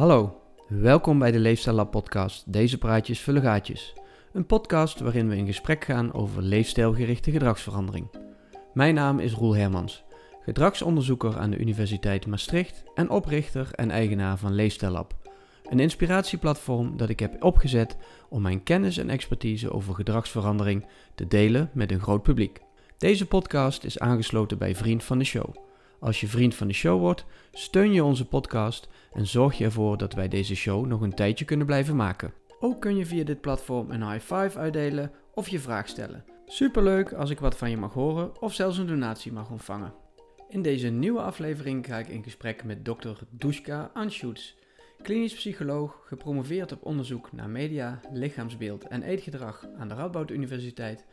Hallo, welkom bij de Leefstijl Lab podcast. Deze praatjes vullen gaatjes. Een podcast waarin we in gesprek gaan over leefstijlgerichte gedragsverandering. Mijn naam is Roel Hermans, gedragsonderzoeker aan de Universiteit Maastricht en oprichter en eigenaar van Leefstijl Lab. Een inspiratieplatform dat ik heb opgezet om mijn kennis en expertise over gedragsverandering te delen met een groot publiek. Deze podcast is aangesloten bij Vriend van de Show. Als je vriend van de show wordt, steun je onze podcast en zorg je ervoor dat wij deze show nog een tijdje kunnen blijven maken. Ook kun je via dit platform een high five uitdelen of je vraag stellen. Superleuk als ik wat van je mag horen of zelfs een donatie mag ontvangen. In deze nieuwe aflevering ga ik in gesprek met Dr. Dushka Anschutz, klinisch psycholoog, gepromoveerd op onderzoek naar media, lichaamsbeeld en eetgedrag aan de Radboud Universiteit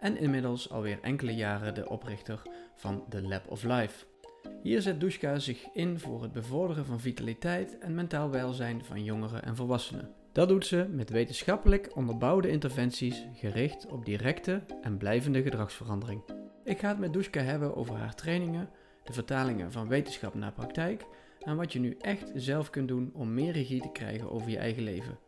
en inmiddels alweer enkele jaren de oprichter van The Lab of Life. Hier zet Dushka zich in voor het bevorderen van vitaliteit en mentaal welzijn van jongeren en volwassenen. Dat doet ze met wetenschappelijk onderbouwde interventies gericht op directe en blijvende gedragsverandering. Ik ga het met Dushka hebben over haar trainingen, de vertalingen van wetenschap naar praktijk en wat je nu echt zelf kunt doen om meer regie te krijgen over je eigen leven.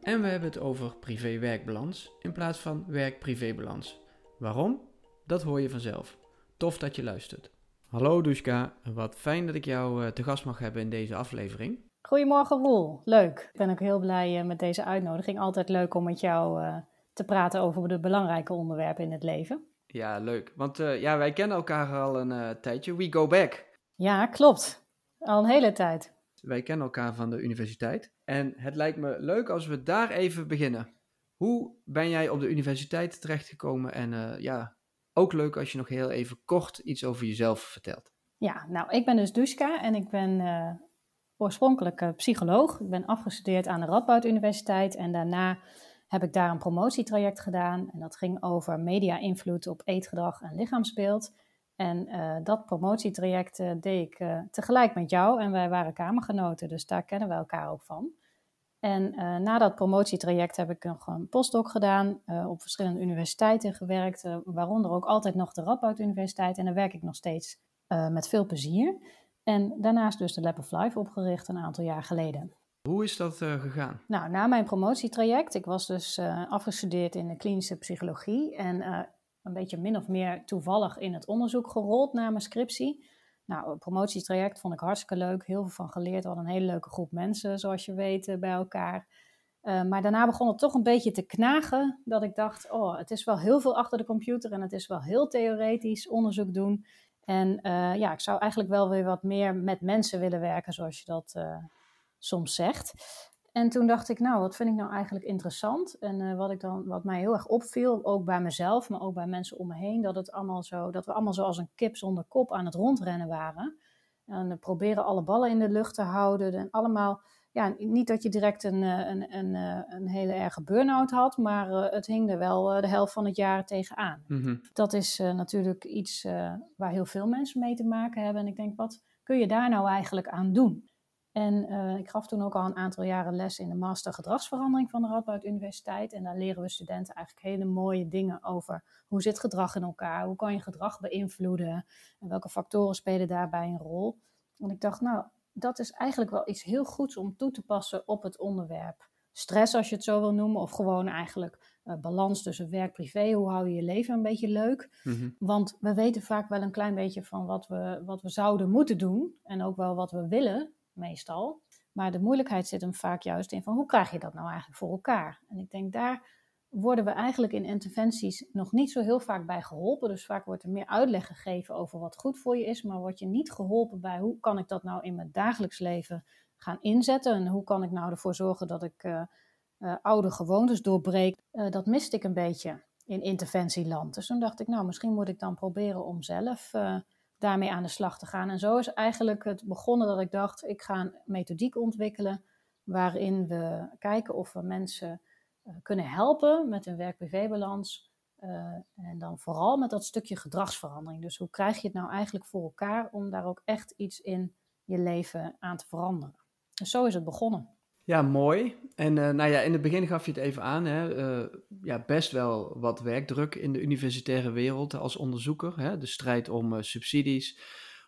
En we hebben het over privé-werkbalans in plaats van werk-privébalans. Waarom? Dat hoor je vanzelf. Tof dat je luistert. Hallo Dushka, wat fijn dat ik jou eh, te gast mag hebben in deze aflevering. Goedemorgen Roel, leuk. Ik ben ook heel blij eh, met deze uitnodiging. Altijd leuk om met jou eh, te praten over de belangrijke onderwerpen in het leven. Ja, leuk. Want ja, wij kennen elkaar al een tijdje. We go back. Ja, klopt. Al een hele tijd. Wij kennen elkaar van de universiteit. En het lijkt me leuk als we daar even beginnen. Hoe ben jij op de universiteit terechtgekomen en ja, ook leuk als je nog heel even kort iets over jezelf vertelt. Ja, nou, ik ben dus Duska en ik ben uh, oorspronkelijk psycholoog. Ik ben afgestudeerd aan de Radboud Universiteit en daarna heb ik daar een promotietraject gedaan. En dat ging over media-invloed op eetgedrag en lichaamsbeeld. En uh, dat promotietraject deed ik tegelijk met jou en wij waren kamergenoten, dus daar kennen we elkaar ook van. En uh, na dat promotietraject heb ik nog een postdoc gedaan, uh, op verschillende universiteiten gewerkt, uh, waaronder ook altijd nog de Radboud Universiteit. En daar werk ik nog steeds met veel plezier. En daarnaast dus de Lab of Life opgericht een aantal jaar geleden. Hoe is dat gegaan? Nou, na mijn promotietraject, ik was dus afgestudeerd in de klinische psychologie en een beetje min of meer toevallig in het onderzoek gerold na mijn scriptie. Nou, het promotietraject vond ik hartstikke leuk. Heel veel van geleerd. Hadden een hele leuke groep mensen, zoals je weet, eh, bij elkaar. Uh, maar daarna begon het toch een beetje te knagen. Dat ik dacht, oh, het is wel heel veel achter de computer. En het is wel heel theoretisch onderzoek doen. En uh, ja, ik zou eigenlijk wel weer wat meer met mensen willen werken, zoals je dat soms zegt. En toen dacht ik, nou, wat vind ik nou eigenlijk interessant? En uh, wat, ik dan, wat mij heel erg opviel, ook bij mezelf, maar ook bij mensen om me heen, dat, het allemaal zo, dat we allemaal zo als een kip zonder kop aan het rondrennen waren. En proberen alle ballen in de lucht te houden. En allemaal, ja, niet dat je direct een, eh, een, een, een hele erge burn-out had, maar het hing er wel de helft van het jaar tegenaan. Mm Dat is natuurlijk iets waar heel veel mensen mee te maken hebben. En ik denk, wat kun je daar nou eigenlijk aan doen? En uh, ik gaf toen ook al een aantal jaren les in de master gedragsverandering van de Radboud Universiteit. En daar leren we studenten eigenlijk hele mooie dingen over hoe zit gedrag in elkaar, hoe kan je gedrag beïnvloeden en welke factoren spelen daarbij een rol. En ik dacht, nou, dat is eigenlijk wel iets heel goeds om toe te passen op het onderwerp stress, als je het zo wil noemen, of gewoon eigenlijk uh, balans tussen werk-privé. Hoe hou je je leven een beetje leuk? Mm Want we weten vaak wel een klein beetje van wat we, wat we zouden moeten doen en ook wel wat we willen meestal. Maar de moeilijkheid zit hem vaak juist in van hoe krijg je dat nou eigenlijk voor elkaar? En ik denk daar worden we eigenlijk in interventies nog niet zo heel vaak bij geholpen. Dus vaak wordt er meer uitleg gegeven over wat goed voor je is, maar word je niet geholpen bij hoe kan ik dat nou in mijn dagelijks leven gaan inzetten en hoe kan ik nou ervoor zorgen dat ik uh, uh, oude gewoontes doorbreek. Uh, dat miste ik een beetje in interventieland. Dus toen dacht ik, nou misschien moet ik dan proberen om zelf daarmee aan de slag te gaan. En zo is eigenlijk het begonnen dat ik dacht, ik ga een methodiek ontwikkelen waarin we kijken of we mensen uh, kunnen helpen met hun werk-privé-balans. Uh, en dan vooral met dat stukje gedragsverandering. Dus hoe krijg je het nou eigenlijk voor elkaar om daar ook echt iets in je leven aan te veranderen? Dus zo is het begonnen. Ja, mooi. En uh, nou ja, in het begin gaf je het even aan, hè, uh, ja, best wel wat werkdruk in de universitaire wereld als onderzoeker. Hè, de strijd om uh, subsidies,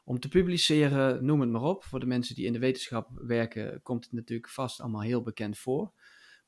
om te publiceren, noem het maar op. Voor de mensen die in de wetenschap werken, komt het natuurlijk vast allemaal heel bekend voor.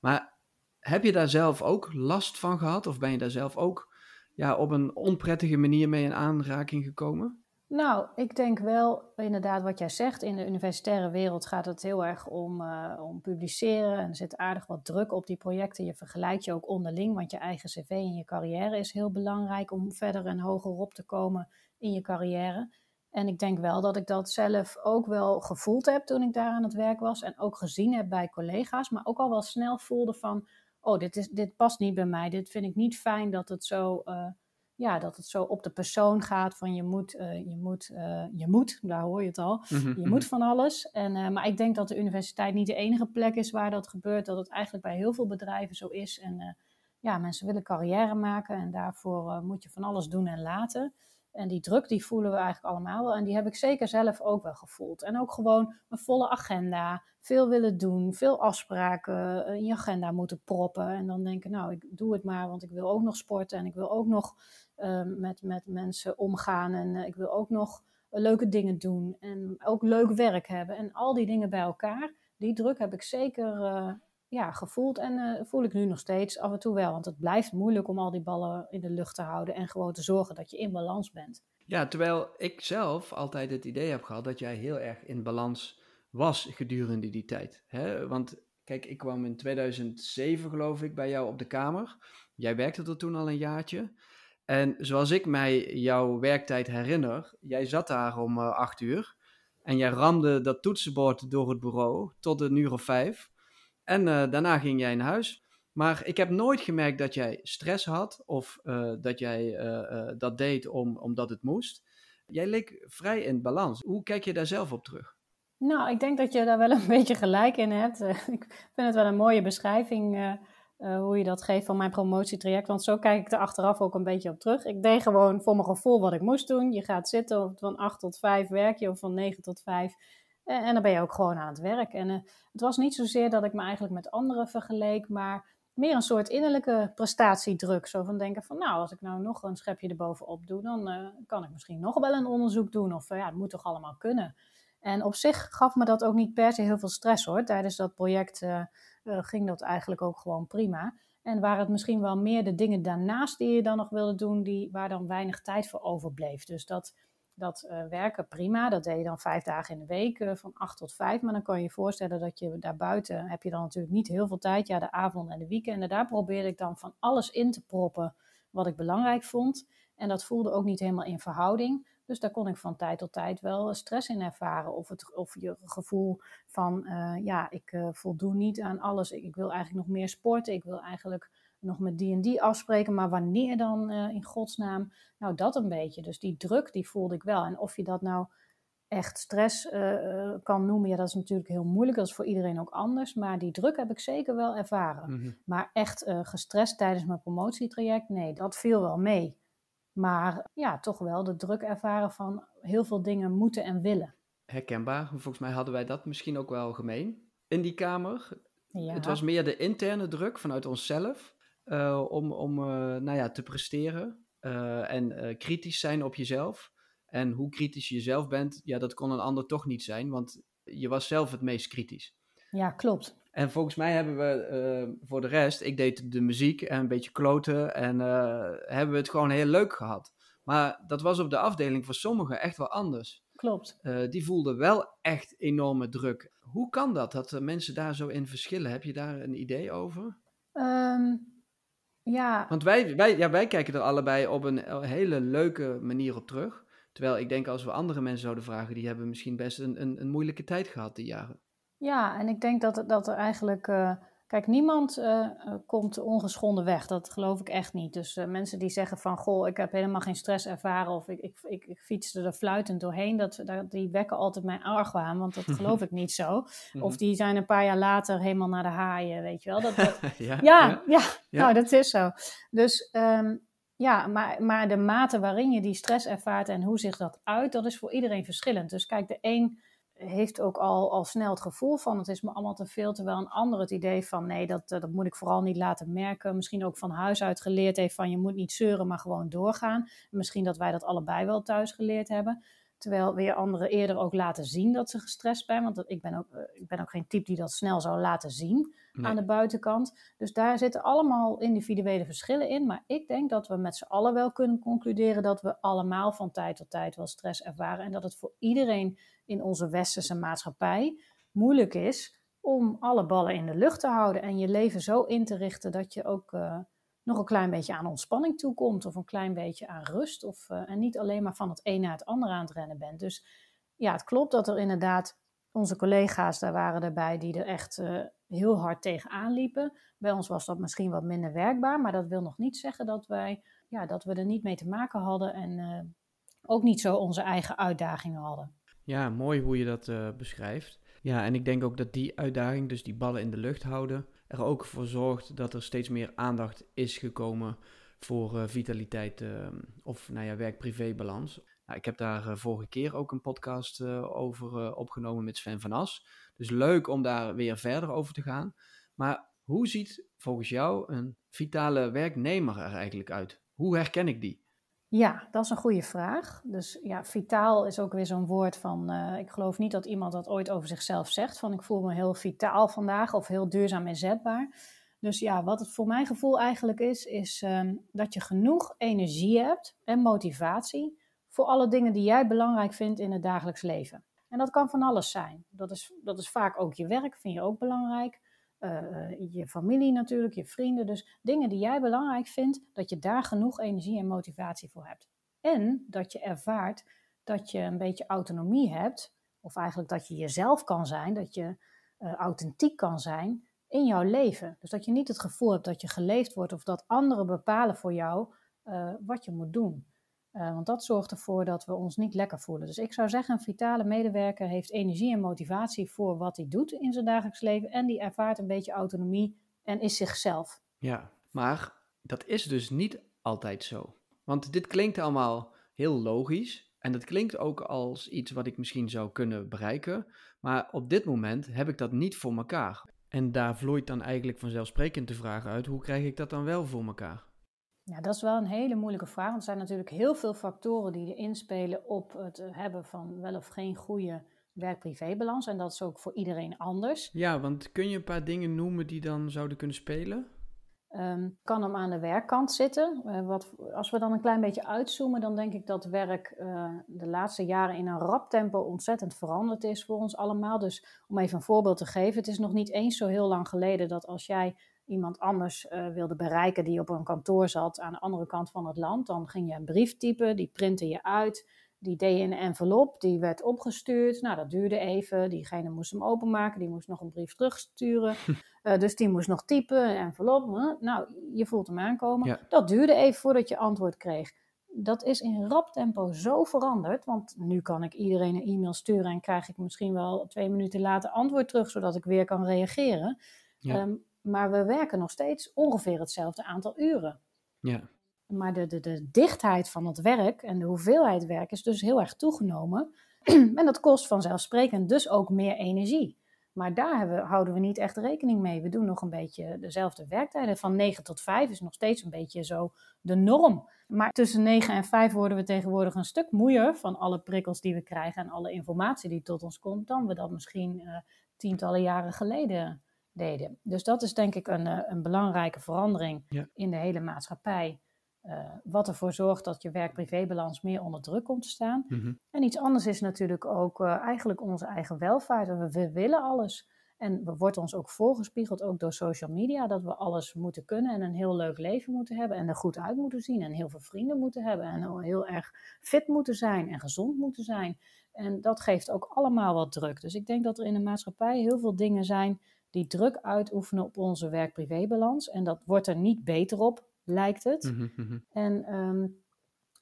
Maar heb je daar zelf ook last van gehad? Of ben je daar zelf ook ja, op een onprettige manier mee in aanraking gekomen? Nou, ik denk wel inderdaad wat jij zegt. In de universitaire wereld gaat het heel erg om, uh, om publiceren. En er zit aardig wat druk op die projecten. Je vergelijkt je ook onderling, want je eigen cv en je carrière is heel belangrijk om verder en hoger op te komen in je carrière. En ik denk wel dat ik dat zelf ook wel gevoeld heb toen ik daar aan het werk was. En ook gezien heb bij collega's. Maar ook al wel snel voelde van, oh, dit, is, dit past niet bij mij. Dit vind ik niet fijn dat het zo... Uh, ja, dat het zo op de persoon gaat van je moet, uh, je moet, uh, je moet, daar hoor je het al, mhm, je mhm. moet van alles. En, uh, maar ik denk dat de universiteit niet de enige plek is waar dat gebeurt, dat het eigenlijk bij heel veel bedrijven zo is. En ja, mensen willen carrière maken en daarvoor moet je van alles doen en laten. En die druk die voelen we eigenlijk allemaal wel. En die heb ik zeker zelf ook wel gevoeld. En ook gewoon een volle agenda, veel willen doen, veel afspraken in je agenda moeten proppen. En dan denken, nou, ik doe het maar, want ik wil ook nog sporten en ik wil ook nog met, met mensen omgaan. En eh, ik wil ook nog leuke dingen doen. En ook leuk werk hebben. En al die dingen bij elkaar. Die druk heb ik zeker uh, ja, gevoeld. En voel ik nu nog steeds af en toe wel. Want het blijft moeilijk om al die ballen in de lucht te houden. En gewoon te zorgen dat je in balans bent. Ja, terwijl ik zelf altijd het idee heb gehad dat jij heel erg in balans was gedurende die tijd. Hè? Want kijk, ik kwam in 2007 geloof ik bij jou op de kamer. Jij werkte er toen al een jaartje. En zoals ik mij jouw werktijd herinner, jij zat daar om uh, acht uur en jij ramde dat toetsenbord door het bureau tot een uur of vijf. En uh, daarna ging jij naar huis. Maar ik heb nooit gemerkt dat jij stress had of uh, dat jij dat deed om, omdat het moest. Jij leek vrij in balans. Hoe kijk je daar zelf op terug? Nou, ik denk dat je daar wel een beetje gelijk in hebt. ik vind het wel een mooie beschrijving uh, hoe je dat geeft van mijn promotietraject. Want zo kijk ik er achteraf ook een beetje op terug. Ik deed gewoon voor mijn gevoel wat ik moest doen. Je gaat zitten, van 8 tot 5 werk je, of van 9 tot 5. En, en dan ben je ook gewoon aan het werk. En uh, het was niet zozeer dat ik me eigenlijk met anderen vergeleek, maar meer een soort innerlijke prestatiedruk. Zo van denken van, nou, als ik nou nog een schepje erbovenop doe, dan kan ik misschien nog wel een onderzoek doen. Of ja, het moet toch allemaal kunnen. En op zich gaf me dat ook niet per se heel veel stress hoor. Tijdens dat project ging dat eigenlijk ook gewoon prima. En waren het misschien wel meer de dingen daarnaast die je dan nog wilde doen, die, waar dan weinig tijd voor overbleef. Dus dat, dat uh, werken prima, dat deed je dan vijf dagen in de week, van acht tot vijf. Maar dan kan je je voorstellen dat je daarbuiten, heb je dan natuurlijk niet heel veel tijd. Ja, de avond en de weekenden, daar probeerde ik dan van alles in te proppen wat ik belangrijk vond. En dat voelde ook niet helemaal in verhouding. Dus daar kon ik van tijd tot tijd wel stress in ervaren. Of, het, of je gevoel van, uh, ja, ik uh, voldoen niet aan alles. Ik, ik, wil eigenlijk nog meer sporten. Ik wil eigenlijk nog met die en die afspreken. Maar wanneer dan uh, in godsnaam? Nou, dat een beetje. Dus die druk, die voelde ik wel. En of je dat nou echt stress kan noemen, ja, dat is natuurlijk heel moeilijk. Dat is voor iedereen ook anders. Maar die druk heb ik zeker wel ervaren. Mm -hmm. Maar echt gestrest tijdens mijn promotietraject, nee, dat viel wel mee. Maar ja, toch wel de druk ervaren van heel veel dingen moeten en willen. Herkenbaar. Volgens mij hadden wij dat misschien ook wel gemeen in die kamer. Ja. Het was meer de interne druk vanuit onszelf uh, om, om uh, nou ja, te presteren uh, en kritisch zijn op jezelf. En hoe kritisch je zelf bent, ja, dat kon een ander toch niet zijn, want je was zelf het meest kritisch. Ja, klopt. En volgens mij hebben we uh, voor de rest, ik deed de muziek en een beetje kloten en uh, hebben we het gewoon heel leuk gehad. Maar dat was op de afdeling voor sommigen echt wel anders. Klopt. Uh, die voelden wel echt enorme druk. Hoe kan dat, dat mensen daar zo in verschillen? Heb je daar een idee over? Um, ja. Want wij, wij, ja, wij kijken er allebei op een hele leuke manier op terug. Terwijl ik denk als we andere mensen zouden vragen, die hebben misschien best een, een, een moeilijke tijd gehad die jaren. Ja, en ik denk dat, dat er eigenlijk. Uh, kijk, niemand uh, komt ongeschonden weg. Dat geloof ik echt niet. Dus uh, mensen die zeggen van. Goh, ik heb helemaal geen stress ervaren. of ik, ik, ik, ik fietste er fluitend doorheen. Dat, dat, die wekken altijd mijn argwaan. Want dat geloof ik niet zo. Of mhm. die zijn een paar jaar later helemaal naar de haaien. Weet je wel. Dat, dat ja, ja, ja, ja, nou, dat is zo. Dus. Um, ja, maar, maar de mate waarin je die stress ervaart en hoe zich dat uit, dat is voor iedereen verschillend. Dus kijk, de een heeft ook al, al snel het gevoel van het is me allemaal te veel. Terwijl een ander het idee van nee, dat, dat moet ik vooral niet laten merken. Misschien ook van huis uit geleerd heeft van je moet niet zeuren, maar gewoon doorgaan. misschien dat wij dat allebei wel thuis geleerd hebben. Terwijl weer anderen eerder ook laten zien dat ze gestrest zijn. Want ik ben ook, eh, ik ben ook geen type die dat snel zou laten zien aan de buitenkant. Dus daar zitten allemaal individuele verschillen in. Maar ik denk dat we met z'n allen wel kunnen concluderen dat we allemaal van tijd tot tijd wel stress ervaren. En dat het voor iedereen in onze westerse maatschappij moeilijk is om alle ballen in de lucht te houden en je leven zo in te richten dat je ook uh, nog een klein beetje aan ontspanning toekomt of een klein beetje aan rust of, uh, en niet alleen maar van het een naar het ander aan het rennen bent. Dus ja, het klopt dat er inderdaad onze collega's daar waren erbij die er echt uh, heel hard tegenaan liepen. Bij ons was dat misschien wat minder werkbaar, maar dat wil nog niet zeggen dat wij ja, dat we er niet mee te maken hadden en ook niet zo onze eigen uitdagingen hadden. Ja, mooi hoe je dat beschrijft. Ja, en ik denk ook dat die uitdaging, dus die ballen in de lucht houden, er ook voor zorgt dat er steeds meer aandacht is gekomen voor uh, vitaliteit uh, of nou ja, werk-privé-balans. Nou, ik heb daar uh, vorige keer ook een podcast over opgenomen met Sven van As. Dus leuk om daar weer verder over te gaan. Maar hoe ziet volgens jou een vitale werknemer er eigenlijk uit? Hoe herken ik die? Ja, dat is een goede vraag. Dus ja, vitaal is ook weer zo'n woord van. Uh, ik geloof niet dat iemand dat ooit over zichzelf zegt. Van ik voel me heel vitaal vandaag of heel duurzaam inzetbaar. Dus ja, wat het voor mijn gevoel eigenlijk is, is um, dat je genoeg energie hebt en motivatie voor alle dingen die jij belangrijk vindt in het dagelijks leven. En dat kan van alles zijn. Dat is, dat is vaak ook je werk, vind je ook belangrijk. Uh, je familie natuurlijk, je vrienden. Dus dingen die jij belangrijk vindt, dat je daar genoeg energie en motivatie voor hebt. En dat je ervaart dat je een beetje autonomie hebt, of eigenlijk dat je jezelf kan zijn, dat je uh, authentiek kan zijn in jouw leven. Dus dat je niet het gevoel hebt dat je geleefd wordt of dat anderen bepalen voor jou wat je moet doen. Uh, want dat zorgt ervoor dat we ons niet lekker voelen. Dus ik zou zeggen, een vitale medewerker heeft energie en motivatie voor wat hij doet in zijn dagelijks leven. En die ervaart een beetje autonomie en is zichzelf. Ja, maar dat is dus niet altijd zo. Want dit klinkt allemaal heel logisch. En dat klinkt ook als iets wat ik misschien zou kunnen bereiken. Maar op dit moment heb ik dat niet voor elkaar. En daar vloeit dan eigenlijk vanzelfsprekend de vraag uit: hoe krijg ik dat dan wel voor elkaar? Ja, dat is wel een hele moeilijke vraag. Want er zijn natuurlijk heel veel factoren die er inspelen op het hebben van wel of geen goede werk-privé-balans. En dat is ook voor iedereen anders. Ja, want kun je een paar dingen noemen die dan zouden kunnen spelen? Um, kan hem aan de werkkant zitten. Uh, wat, als we dan een klein beetje uitzoomen, dan denk ik dat werk uh, de laatste jaren in een rap tempo ontzettend veranderd is voor ons allemaal. Dus om even een voorbeeld te geven, het is nog niet eens zo heel lang geleden dat als jij iemand anders uh, wilde bereiken die op een kantoor zat aan de andere kant van het land, dan ging je een brief typen, die printte je uit, die deed je in een envelop, die werd opgestuurd. Nou, dat duurde even. Diegene moest hem openmaken, die moest nog een brief terugsturen. uh, dus die moest nog typen, een envelop. Nou, je voelt hem aankomen. Ja. Dat duurde even voordat je antwoord kreeg. Dat is in rap tempo zo veranderd, want nu kan ik iedereen een e-mail sturen en krijg ik misschien wel twee minuten later antwoord terug, zodat ik weer kan reageren. Ja. Um, maar we werken nog steeds ongeveer hetzelfde aantal uren. Ja. Maar de, de, de dichtheid van het werk en de hoeveelheid werk is dus heel erg toegenomen. en dat kost vanzelfsprekend dus ook meer energie. Maar daar hebben, houden we niet echt rekening mee. We doen nog een beetje dezelfde werktijden. Van 9 tot 5 is nog steeds een beetje zo de norm. Maar tussen 9 en 5 worden we tegenwoordig een stuk moeier van alle prikkels die we krijgen en alle informatie die tot ons komt, dan we dat misschien uh, tientallen jaren geleden deden. Dus dat is denk ik een, eh, een belangrijke verandering ja. in de hele maatschappij. Uh, wat ervoor zorgt dat je werk-privébalans meer onder druk komt te staan. Mm -hmm. En iets anders is natuurlijk ook uh, eigenlijk onze eigen welvaart. We, we, willen alles. En we wordt ons ook voorgespiegeld, ook door social media, dat we alles moeten kunnen en een heel leuk leven moeten hebben en er goed uit moeten zien en heel veel vrienden moeten hebben en heel erg fit moeten zijn en gezond moeten zijn. En dat geeft ook allemaal wat druk. Dus ik denk dat er in de maatschappij heel veel dingen zijn die druk uitoefenen op onze werk-privébalans. En dat wordt er niet beter op, lijkt het. Mm -hmm. En um,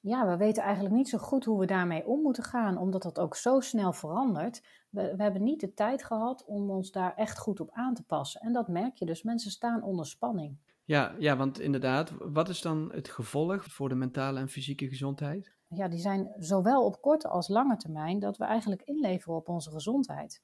ja, we weten eigenlijk niet zo goed hoe we daarmee om moeten gaan, omdat dat ook zo snel verandert. We, we, hebben niet de tijd gehad om ons daar echt goed op aan te passen. En dat merk je dus, mensen staan onder spanning. Ja, ja, want inderdaad, wat is dan het gevolg voor de mentale en fysieke gezondheid? Ja, die zijn zowel op korte als lange termijn dat we eigenlijk inleveren op onze gezondheid.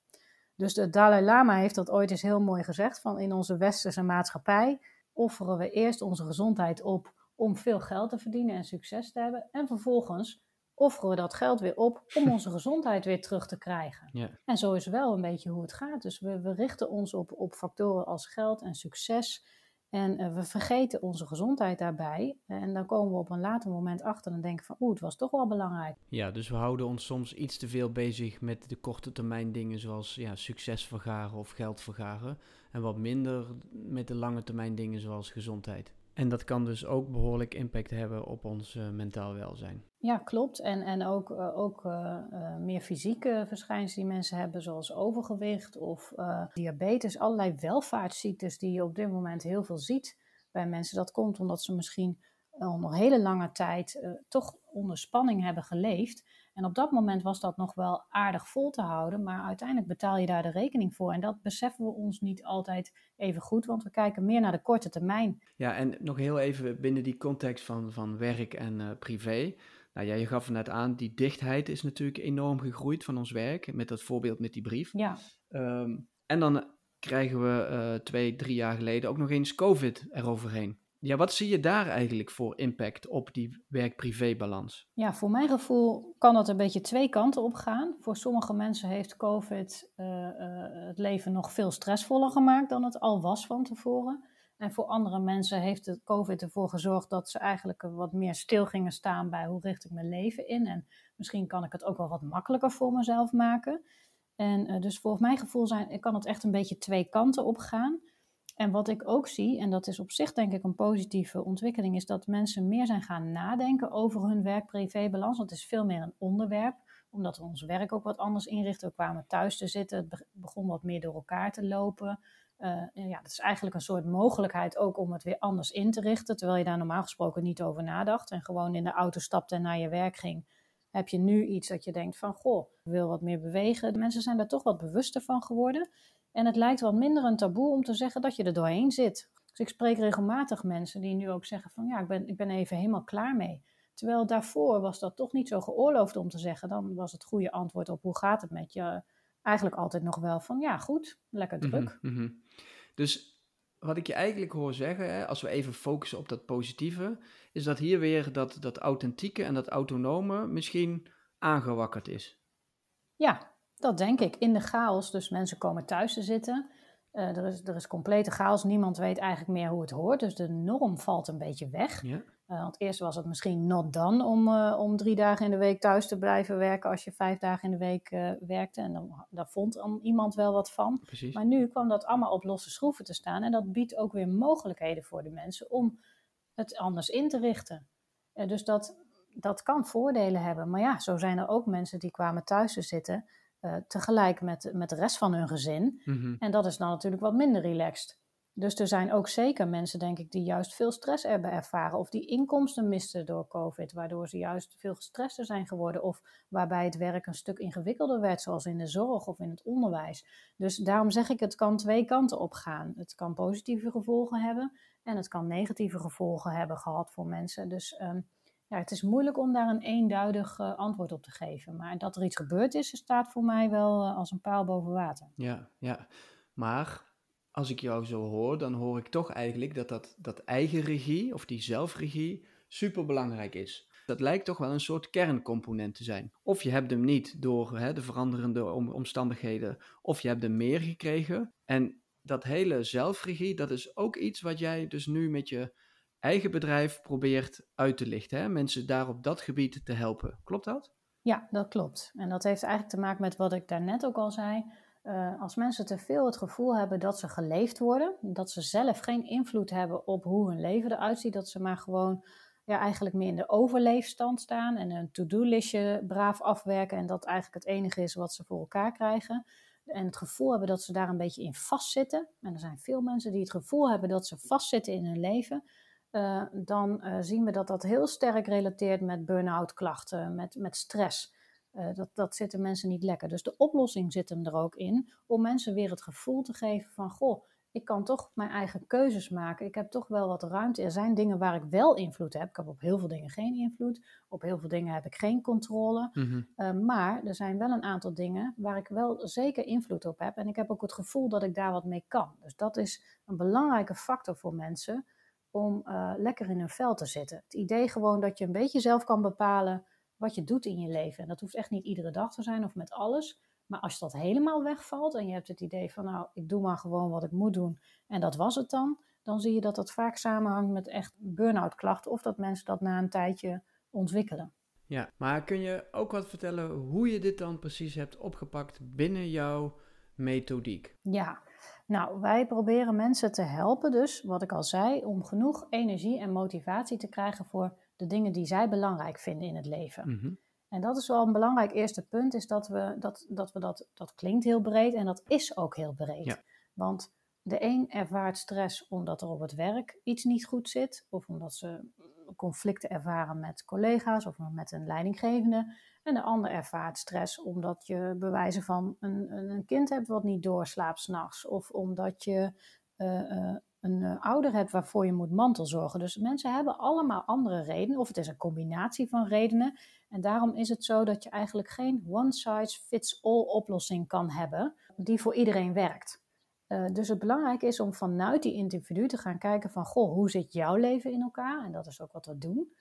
Dus de Dalai Lama heeft dat ooit eens heel mooi gezegd: van in onze westerse maatschappij offeren we eerst onze gezondheid op om veel geld te verdienen en succes te hebben. En vervolgens offeren we dat geld weer op om onze gezondheid weer terug te krijgen. En zo is wel een beetje hoe het gaat. Dus we, we richten ons op, op factoren als geld en succes. En eh, we vergeten onze gezondheid daarbij. En dan komen we op een later moment achter en denken van oeh, het was toch wel belangrijk. Ja, dus we houden ons soms iets te veel bezig met de korte termijn dingen zoals ja, succes vergaren of geld vergaren. En wat minder met de lange termijn dingen zoals gezondheid. En dat kan dus ook behoorlijk impact hebben op ons uh, mentaal welzijn. Ja, klopt. En, en ook, uh, ook uh, meer fysieke verschijnselen die mensen hebben, zoals overgewicht of diabetes. Allerlei welvaartsziektes die je op dit moment heel veel ziet bij mensen. Dat komt omdat ze misschien al nog hele lange tijd toch onder spanning hebben geleefd. En op dat moment was dat nog wel aardig vol te houden, maar uiteindelijk betaal je daar de rekening voor. En dat beseffen we ons niet altijd even goed, want we kijken meer naar de korte termijn. Ja, en nog heel even binnen die context van, van werk en uh, privé. Nou ja, je gaf net aan, die dichtheid is natuurlijk enorm gegroeid van ons werk, met dat voorbeeld met die brief. Ja. Um, en dan krijgen we uh, twee, drie jaar geleden ook nog eens COVID eroverheen. Ja, wat zie je daar eigenlijk voor impact op die werk-privé-balans? Ja, voor mijn gevoel kan dat een beetje twee kanten op gaan. Voor sommige mensen heeft COVID uh, uh, het leven nog veel stressvoller gemaakt dan het al was van tevoren. En voor andere mensen heeft het COVID ervoor gezorgd dat ze eigenlijk wat meer stil gingen staan bij hoe richt ik mijn leven in. En misschien kan ik het ook wel wat makkelijker voor mezelf maken. En uh, dus voor mijn gevoel zijn, kan het echt een beetje twee kanten op gaan. En wat ik ook zie, en dat is op zich denk ik een positieve ontwikkeling, is dat mensen meer zijn gaan nadenken over hun werk-privé-balans. Want het is veel meer een onderwerp, omdat we ons werk ook wat anders inrichten. We kwamen thuis te zitten, het begon wat meer door elkaar te lopen. Uh, ja, dat is eigenlijk een soort mogelijkheid ook om het weer anders in te richten, terwijl je daar normaal gesproken niet over nadacht en gewoon in de auto stapte en naar je werk ging. Heb je nu iets dat je denkt van, goh, ik wil wat meer bewegen. Mensen zijn daar toch wat bewuster van geworden. En het lijkt wat minder een taboe om te zeggen dat je er doorheen zit. Dus ik spreek regelmatig mensen die nu ook zeggen van ja, ik ben, ik ben even helemaal klaar mee. Terwijl daarvoor was dat toch niet zo geoorloofd om te zeggen. Dan was het goede antwoord op hoe gaat het met je eigenlijk altijd nog wel van ja, goed, lekker druk. Mm -hmm. Dus wat ik je eigenlijk hoor zeggen, hè, als we even focussen op dat positieve, is dat hier weer dat, dat authentieke en dat autonome misschien aangewakkerd is. Ja, dat denk ik. In de chaos, dus mensen komen thuis te zitten. Uh, er, is, er is complete chaos. Niemand weet eigenlijk meer hoe het hoort. Dus de norm valt een beetje weg. Ja. Uh, want eerst was het misschien not done om, uh, om drie dagen in de week thuis te blijven werken als je vijf dagen in de week werkte. En dan, daar vond dan iemand wel wat van. Precies. Maar nu kwam dat allemaal op losse schroeven te staan. En dat biedt ook weer mogelijkheden voor de mensen om het anders in te richten. dus dat, dat kan voordelen hebben. Maar ja, zo zijn er ook mensen die kwamen thuis te zitten. Uh, tegelijk met, met de rest van hun gezin. Mm -hmm. En dat is dan natuurlijk wat minder relaxed. Dus er zijn ook zeker mensen, denk ik, die juist veel stress hebben ervaren. Of die inkomsten misten door COVID, waardoor ze juist veel gestrester zijn geworden. Of waarbij het werk een stuk ingewikkelder werd, zoals in de zorg of in het onderwijs. Dus daarom zeg ik, het kan twee kanten op gaan. Het kan positieve gevolgen hebben en het kan negatieve gevolgen hebben gehad voor mensen. Dus um, ja, het is moeilijk om daar een eenduidig uh, antwoord op te geven. Maar dat er iets gebeurd is, staat voor mij wel uh, als een paal boven water. Ja, ja. Maar als ik jou zo hoor, dan hoor ik toch eigenlijk dat dat, dat eigen regie of die zelfregie super belangrijk is. Dat lijkt toch wel een soort kerncomponent te zijn. Of je hebt hem niet door hè, de veranderende om, omstandigheden, of je hebt hem meer gekregen. En dat hele zelfregie, dat is ook iets wat jij dus nu met je eigen bedrijf probeert uit te lichten. Hè? Mensen daar op dat gebied te helpen. Klopt dat? Ja, dat klopt. En dat heeft eigenlijk te maken met wat ik daarnet ook al zei. Uh, als mensen te veel het gevoel hebben dat ze geleefd worden, dat ze zelf geen invloed hebben op hoe hun leven eruit ziet, dat ze maar gewoon ja, eigenlijk meer in de overleefstand staan en een to-do-listje braaf afwerken en dat eigenlijk het enige is wat ze voor elkaar krijgen. En het gevoel hebben dat ze daar een beetje in vastzitten. En er zijn veel mensen die het gevoel hebben dat ze vastzitten in hun leven. Uh, dan uh, zien we dat dat heel sterk relateert met burn-out klachten, met, met stress. Uh, dat, dat zitten mensen niet lekker. Dus de oplossing zit hem er ook in om mensen weer het gevoel te geven van, goh, ik kan toch mijn eigen keuzes maken. Ik heb toch wel wat ruimte. Er zijn dingen waar ik wel invloed heb. Ik heb op heel veel dingen geen invloed. Op heel veel dingen heb ik geen controle. Mm-hmm. maar er zijn wel een aantal dingen waar ik wel zeker invloed op heb. En ik heb ook het gevoel dat ik daar wat mee kan. Dus dat is een belangrijke factor voor mensen om uh, lekker in hun vel te zitten. Het idee gewoon dat je een beetje zelf kan bepalen wat je doet in je leven. En dat hoeft echt niet iedere dag te zijn of met alles. Maar als dat helemaal wegvalt en je hebt het idee van, nou, ik doe maar gewoon wat ik moet doen en dat was het dan, dan zie je dat dat vaak samenhangt met echt burn-out klachten of dat mensen dat na een tijdje ontwikkelen. Ja, maar kun je ook wat vertellen hoe je dit dan precies hebt opgepakt binnen jouw methodiek? Ja, nou, wij proberen mensen te helpen, dus wat ik al zei, om genoeg energie en motivatie te krijgen voor de dingen die zij belangrijk vinden in het leven. Mhm. En dat is wel een belangrijk eerste punt, is dat we dat, dat, we dat, dat klinkt heel breed en dat is ook heel breed. Ja. Want de een ervaart stress omdat er op het werk iets niet goed zit, of omdat ze conflicten ervaren met collega's of met een leidinggevende. En de ander ervaart stress omdat je bewijzen van een, een kind hebt wat niet doorslaapt s'nachts, of omdat je eh, eh, een eh, ouder hebt waarvoor je moet mantelzorgen. Dus mensen hebben allemaal andere redenen, of het is een combinatie van redenen. En daarom is het zo dat je eigenlijk geen one-size-fits-all oplossing kan hebben die voor iedereen werkt. Uh, dus het belangrijke is om vanuit die individu te gaan kijken van, goh, hoe zit jouw leven in elkaar? En dat is ook wat we doen.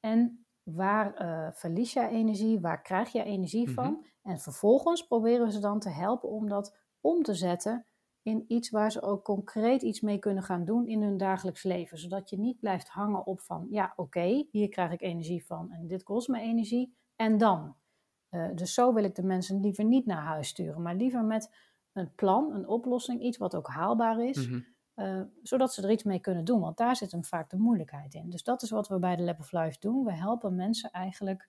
En waar uh, verlies jij energie? Waar krijg je energie van? Mhm. En vervolgens proberen we ze dan te helpen om dat om te zetten in iets waar ze ook concreet iets mee kunnen gaan doen in hun dagelijks leven. Zodat je niet blijft hangen op van, ja oké, hier krijg ik energie van en dit kost me energie. En dan? Uh, dus zo wil ik de mensen liever niet naar huis sturen, maar liever met een plan, een oplossing, iets wat ook haalbaar is. Mhm. Uh, zodat ze er iets mee kunnen doen, want daar zit hem vaak de moeilijkheid in. Dus dat is wat we bij de Lab of Life doen. We helpen mensen eigenlijk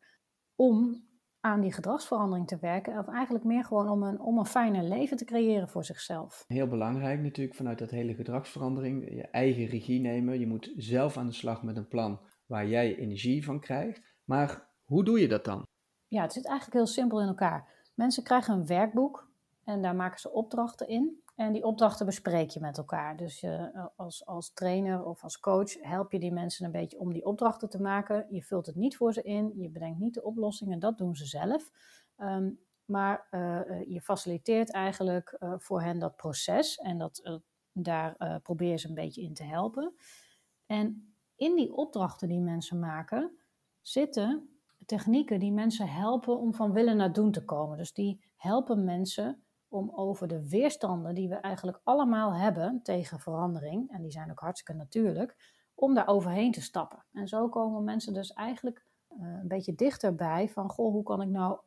om aan die gedragsverandering te werken. Of eigenlijk meer gewoon om een, om een fijner leven te creëren voor zichzelf. Heel belangrijk natuurlijk vanuit dat hele gedragsverandering. Je eigen regie nemen. Je moet zelf aan de slag met een plan waar jij energie van krijgt. Maar hoe doe je dat dan? Ja, het zit eigenlijk heel simpel in elkaar. Mensen krijgen een werkboek en daar maken ze opdrachten in. En die opdrachten bespreek je met elkaar. Dus je, als, als trainer of als coach help je die mensen een beetje om die opdrachten te maken. Je vult het niet voor ze in, je bedenkt niet de oplossingen, dat doen ze zelf. Um, maar uh, je faciliteert eigenlijk voor hen dat proces en dat, daar probeer je ze een beetje in te helpen. En in die opdrachten die mensen maken zitten technieken die mensen helpen om van willen naar doen te komen. Dus die helpen mensen om over de weerstanden die we eigenlijk allemaal hebben tegen verandering, en die zijn ook hartstikke natuurlijk, om daar overheen te stappen. En zo komen mensen dus eigenlijk uh, een beetje dichterbij van, goh, hoe kan ik nou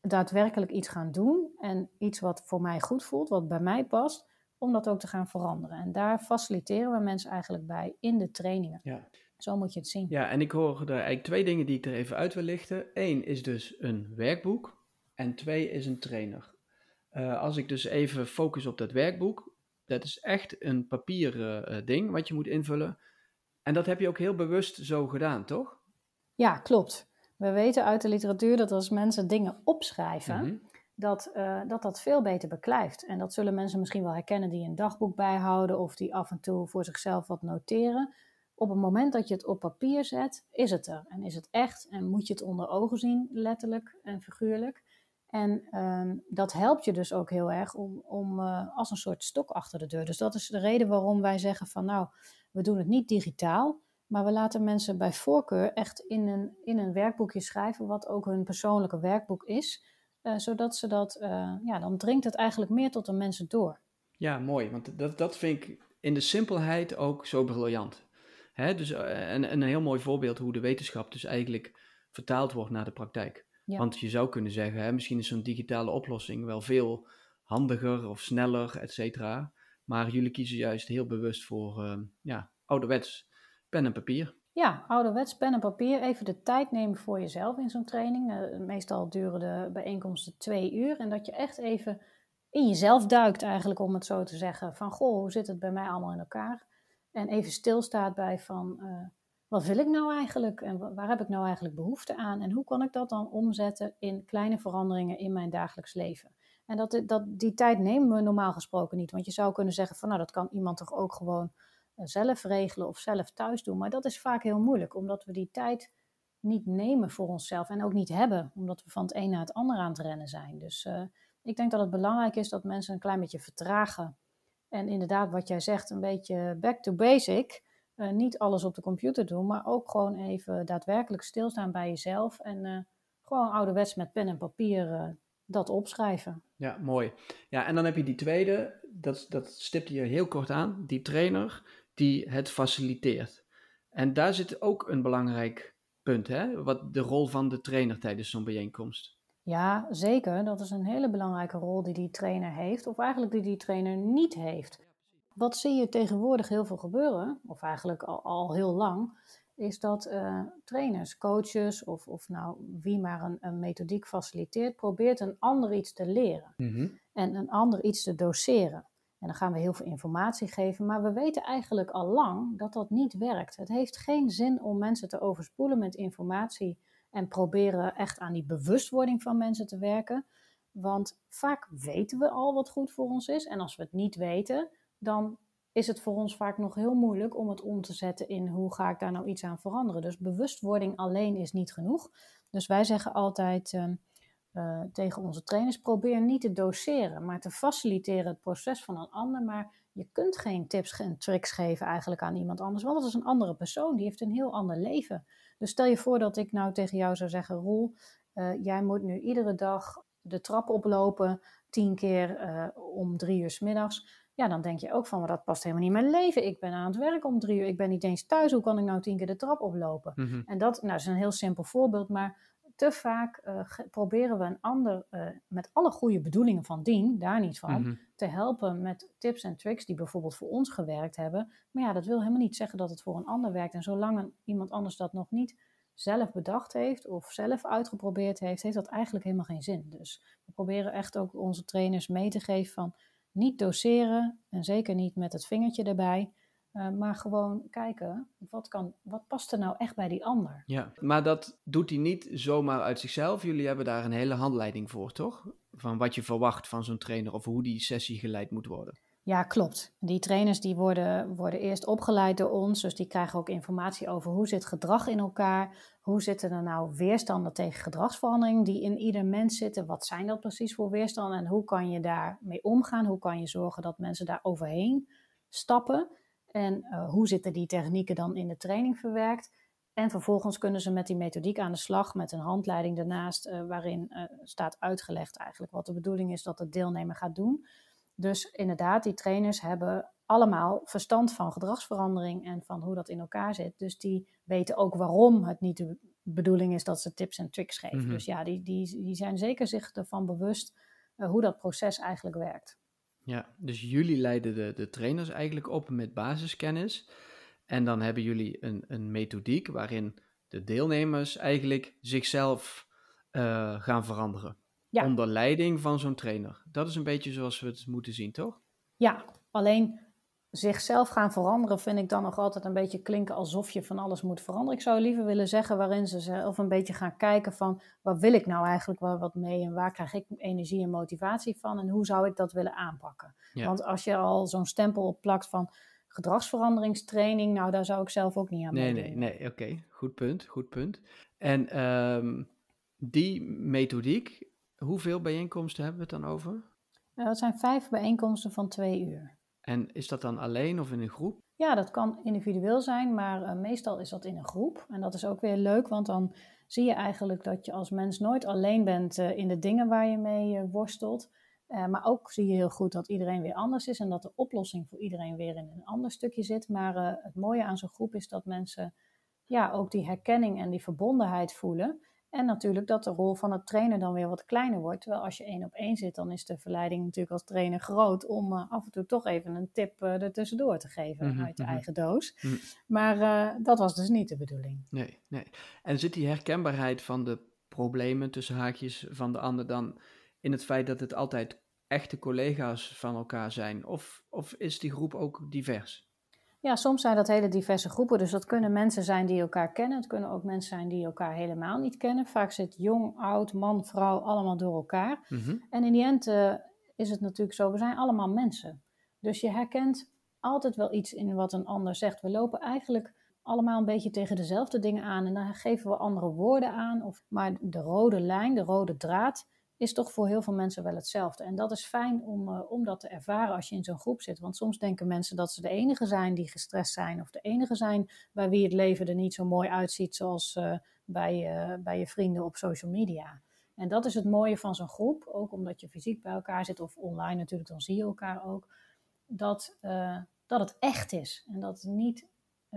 daadwerkelijk iets gaan doen en iets wat voor mij goed voelt, wat bij mij past, om dat ook te gaan veranderen. En daar faciliteren we mensen eigenlijk bij in de trainingen. Ja. Zo moet je het zien. Ja, en ik hoor er eigenlijk twee dingen die ik er even uit wil lichten. Eén is dus een werkboek en twee is een trainer. Uh, als ik dus even focus op dat werkboek, dat is echt een papieren uh, ding wat je moet invullen. En dat heb je ook heel bewust zo gedaan, toch? Ja, klopt. We weten uit de literatuur dat als mensen dingen opschrijven, Mhm. dat, uh, dat dat veel beter beklijft. En dat zullen mensen misschien wel herkennen die een dagboek bijhouden of die af en toe voor zichzelf wat noteren. Op het moment dat je het op papier zet, is het er. En is het echt en moet je het onder ogen zien, letterlijk en figuurlijk. En um, dat helpt je dus ook heel erg om, om uh, als een soort stok achter de deur. Dus dat is de reden waarom wij zeggen van nou, we doen het niet digitaal, maar we laten mensen bij voorkeur echt in een, in een werkboekje schrijven, wat ook hun persoonlijke werkboek is. Uh, zodat ze dat, uh, ja, dan dringt het eigenlijk meer tot de mensen door. Ja, mooi, want dat, dat vind ik in de simpelheid ook zo briljant. Hè? Dus, en, en een heel mooi voorbeeld hoe de wetenschap dus eigenlijk vertaald wordt naar de praktijk. Ja. Want je zou kunnen zeggen, hè, misschien is zo'n digitale oplossing wel veel handiger of sneller, et cetera. Maar jullie kiezen juist heel bewust voor uh, ja, ouderwets pen en papier. Ja, ouderwets pen en papier. Even de tijd nemen voor jezelf in zo'n training. Uh, meestal duren de bijeenkomsten twee uur. En dat je echt even in jezelf duikt eigenlijk, om het zo te zeggen. Van, goh, hoe zit het bij mij allemaal in elkaar? En even stilstaat bij van... Uh, wat wil ik nou eigenlijk en waar heb ik nou eigenlijk behoefte aan en hoe kan ik dat dan omzetten in kleine veranderingen in mijn dagelijks leven. En dat, dat, die tijd nemen we normaal gesproken niet, want je zou kunnen zeggen van nou dat kan iemand toch ook gewoon zelf regelen of zelf thuis doen, maar dat is vaak heel moeilijk omdat we die tijd niet nemen voor onszelf en ook niet hebben, omdat we van het een naar het ander aan het rennen zijn. Dus uh, ik denk dat het belangrijk is dat mensen een klein beetje vertragen en inderdaad wat jij zegt, een beetje back to basic. Uh, niet alles op de computer doen, maar ook gewoon even daadwerkelijk stilstaan bij jezelf en uh, gewoon ouderwets met pen en papier dat opschrijven. Ja, mooi. Ja, en dan heb je die tweede, dat, dat stipte je heel kort aan, die trainer die het faciliteert. En daar zit ook een belangrijk punt, hè? Wat de rol van de trainer tijdens zo'n bijeenkomst. Ja, zeker. Dat is een hele belangrijke rol die die trainer heeft, of eigenlijk die die trainer niet heeft. Wat zie je tegenwoordig heel veel gebeuren, of eigenlijk al, al heel lang, is dat uh, trainers, coaches of, of nou wie maar een, een, methodiek faciliteert, probeert een ander iets te leren mhm. en een ander iets te doseren. En dan gaan we heel veel informatie geven, maar we weten eigenlijk al lang dat dat niet werkt. Het heeft geen zin om mensen te overspoelen met informatie en proberen echt aan die bewustwording van mensen te werken. Want vaak weten we al wat goed voor ons is. En als we het niet weten, dan is het voor ons vaak nog heel moeilijk om het om te zetten in hoe ga ik daar nou iets aan veranderen. Dus bewustwording alleen is niet genoeg. Dus wij zeggen altijd ehm, eh, tegen onze trainers: probeer niet te doseren, maar te faciliteren het proces van een ander. Maar je kunt geen tips en tricks geven eigenlijk aan iemand anders, want dat is een andere persoon, die heeft een heel ander leven. Dus stel je voor dat ik nou tegen jou zou zeggen: Roel, uh, jij moet nu iedere dag de trap oplopen, tien keer uh, om drie uur s middags. Ja, dan denk je ook van, maar dat past helemaal niet in mijn leven. Ik ben aan het werk om drie uur, ik ben niet eens thuis. Hoe kan ik nou tien keer de trap oplopen? Mhm. En dat nou, is een heel simpel voorbeeld, maar te vaak uh, proberen we een ander, uh, met alle goede bedoelingen van dien, daar niet van, Mhm. te helpen met tips en tricks die bijvoorbeeld voor ons gewerkt hebben. Maar ja, dat wil helemaal niet zeggen dat het voor een ander werkt. En zolang een, iemand anders dat nog niet zelf bedacht heeft of zelf uitgeprobeerd heeft, heeft dat eigenlijk helemaal geen zin. Dus we proberen echt ook onze trainers mee te geven van niet doseren en zeker niet met het vingertje erbij. Uh, maar gewoon kijken, wat, kan, wat past er nou echt bij die ander? Ja, maar dat doet hij niet zomaar uit zichzelf. Jullie hebben daar een hele handleiding voor, toch? Van wat je verwacht van zo'n trainer of hoe die sessie geleid moet worden. Ja, klopt. Die trainers die worden, worden eerst opgeleid door ons, dus die krijgen ook informatie over hoe zit gedrag in elkaar, hoe zitten er nou weerstanden tegen gedragsverandering die in ieder mens zitten, wat zijn dat precies voor weerstanden en hoe kan je daarmee omgaan, hoe kan je zorgen dat mensen daar overheen stappen en uh, hoe zitten die technieken dan in de training verwerkt. En vervolgens kunnen ze met die methodiek aan de slag met een handleiding daarnaast, uh, waarin uh, staat uitgelegd eigenlijk wat de bedoeling is dat de deelnemer gaat doen. Dus inderdaad, die trainers hebben allemaal verstand van gedragsverandering en van hoe dat in elkaar zit. Dus die weten ook waarom het niet de bedoeling is dat ze tips en tricks geven. Mhm. Dus ja, die, die, die zijn zeker zich ervan bewust uh, hoe dat proces eigenlijk werkt. Ja, dus jullie leiden de, de trainers eigenlijk op met basiskennis. En dan hebben jullie een, een methodiek waarin de deelnemers eigenlijk zichzelf uh, gaan veranderen. Ja. Onder leiding van zo'n trainer. Dat is een beetje zoals we het moeten zien, toch? Ja, alleen zichzelf gaan veranderen vind ik dan nog altijd een beetje klinken alsof je van alles moet veranderen. Ik zou liever willen zeggen waarin ze zelf een beetje gaan kijken van waar wil ik nou eigenlijk wel wat mee en waar krijg ik energie en motivatie van en hoe zou ik dat willen aanpakken. Ja. Want als je al zo'n stempel opplakt van gedragsveranderingstraining, nou daar zou ik zelf ook niet aan Nee, meedoen. nee, nee, oké. Goed punt, goed punt. En um, die methodiek, hoeveel bijeenkomsten hebben we het dan over? Nou, dat zijn vijf bijeenkomsten van twee uur. En is dat dan alleen of in een groep? Ja, dat kan individueel zijn, maar uh, meestal is dat in een groep. En dat is ook weer leuk, want dan zie je eigenlijk dat je als mens nooit alleen bent uh, in de dingen waar je mee uh, worstelt. Maar ook zie je heel goed dat iedereen weer anders is en dat de oplossing voor iedereen weer in een ander stukje zit. Maar het mooie aan zo'n groep is dat mensen ja, ook die herkenning en die verbondenheid voelen. En natuurlijk dat de rol van het trainer dan weer wat kleiner wordt. Terwijl als je één op één zit, dan is de verleiding natuurlijk als trainer groot om uh, af en toe toch even een tip uh, er tussendoor te geven Mhm, uit je mhm. eigen doos. Mhm. Maar uh, dat was dus niet de bedoeling. Nee, nee. En zit die herkenbaarheid van de problemen tussen haakjes van de ander dan in het feit dat het altijd echte collega's van elkaar zijn? Of, of is die groep ook divers? Ja, soms zijn dat hele diverse groepen. Dus dat kunnen mensen zijn die elkaar kennen. Het kunnen ook mensen zijn die elkaar helemaal niet kennen. Vaak zit jong, oud, man, vrouw allemaal door elkaar. Mhm. En in die end uh, is het natuurlijk zo, we zijn allemaal mensen. Dus je herkent altijd wel iets in wat een ander zegt. We lopen eigenlijk allemaal een beetje tegen dezelfde dingen aan. En dan geven we andere woorden aan. Of, maar de rode lijn, de rode draad, is toch voor heel veel mensen wel hetzelfde. En dat is fijn om, uh, om dat te ervaren als je in zo'n groep zit. Want soms denken mensen dat ze de enige zijn die gestrest zijn, of de enige zijn bij wie het leven er niet zo mooi uitziet zoals uh, bij, uh, bij je vrienden op social media. En dat is het mooie van zo'n groep, ook omdat je fysiek bij elkaar zit of online natuurlijk, dan zie je elkaar ook. Dat, dat het echt is en dat niet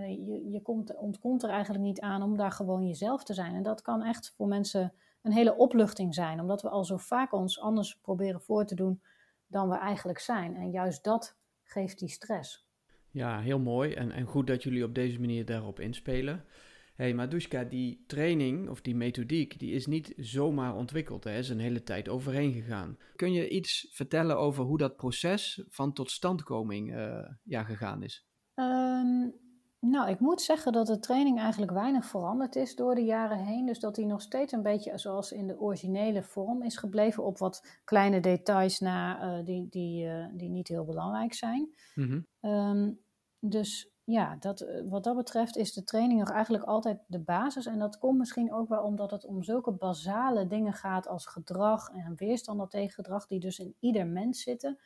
je, je komt, ontkomt er eigenlijk niet aan om daar gewoon jezelf te zijn. En dat kan echt voor mensen een hele opluchting zijn, omdat we al zo vaak ons anders proberen voor te doen dan we eigenlijk zijn. En juist dat geeft die stress. Ja, heel mooi en, en goed dat jullie op deze manier daarop inspelen. hey, maar Dushka, die training of die methodiek, die is niet zomaar ontwikkeld. Er is een hele tijd overheen gegaan. Kun je iets vertellen over hoe dat proces van totstandkoming uh, ja, gegaan is? Um, nou, ik moet zeggen dat de training eigenlijk weinig veranderd is door de jaren heen. Dus dat die nog steeds een beetje zoals in de originele vorm is gebleven. Op wat kleine details na uh, die, die, uh, die niet heel belangrijk zijn. Mm -hmm. um, dus ja, dat, eh, wat dat betreft is de training nog eigenlijk altijd de basis. En dat komt misschien ook wel omdat het om zulke basale dingen gaat als gedrag en weerstand tegen gedrag, die dus in ieder mens zitten.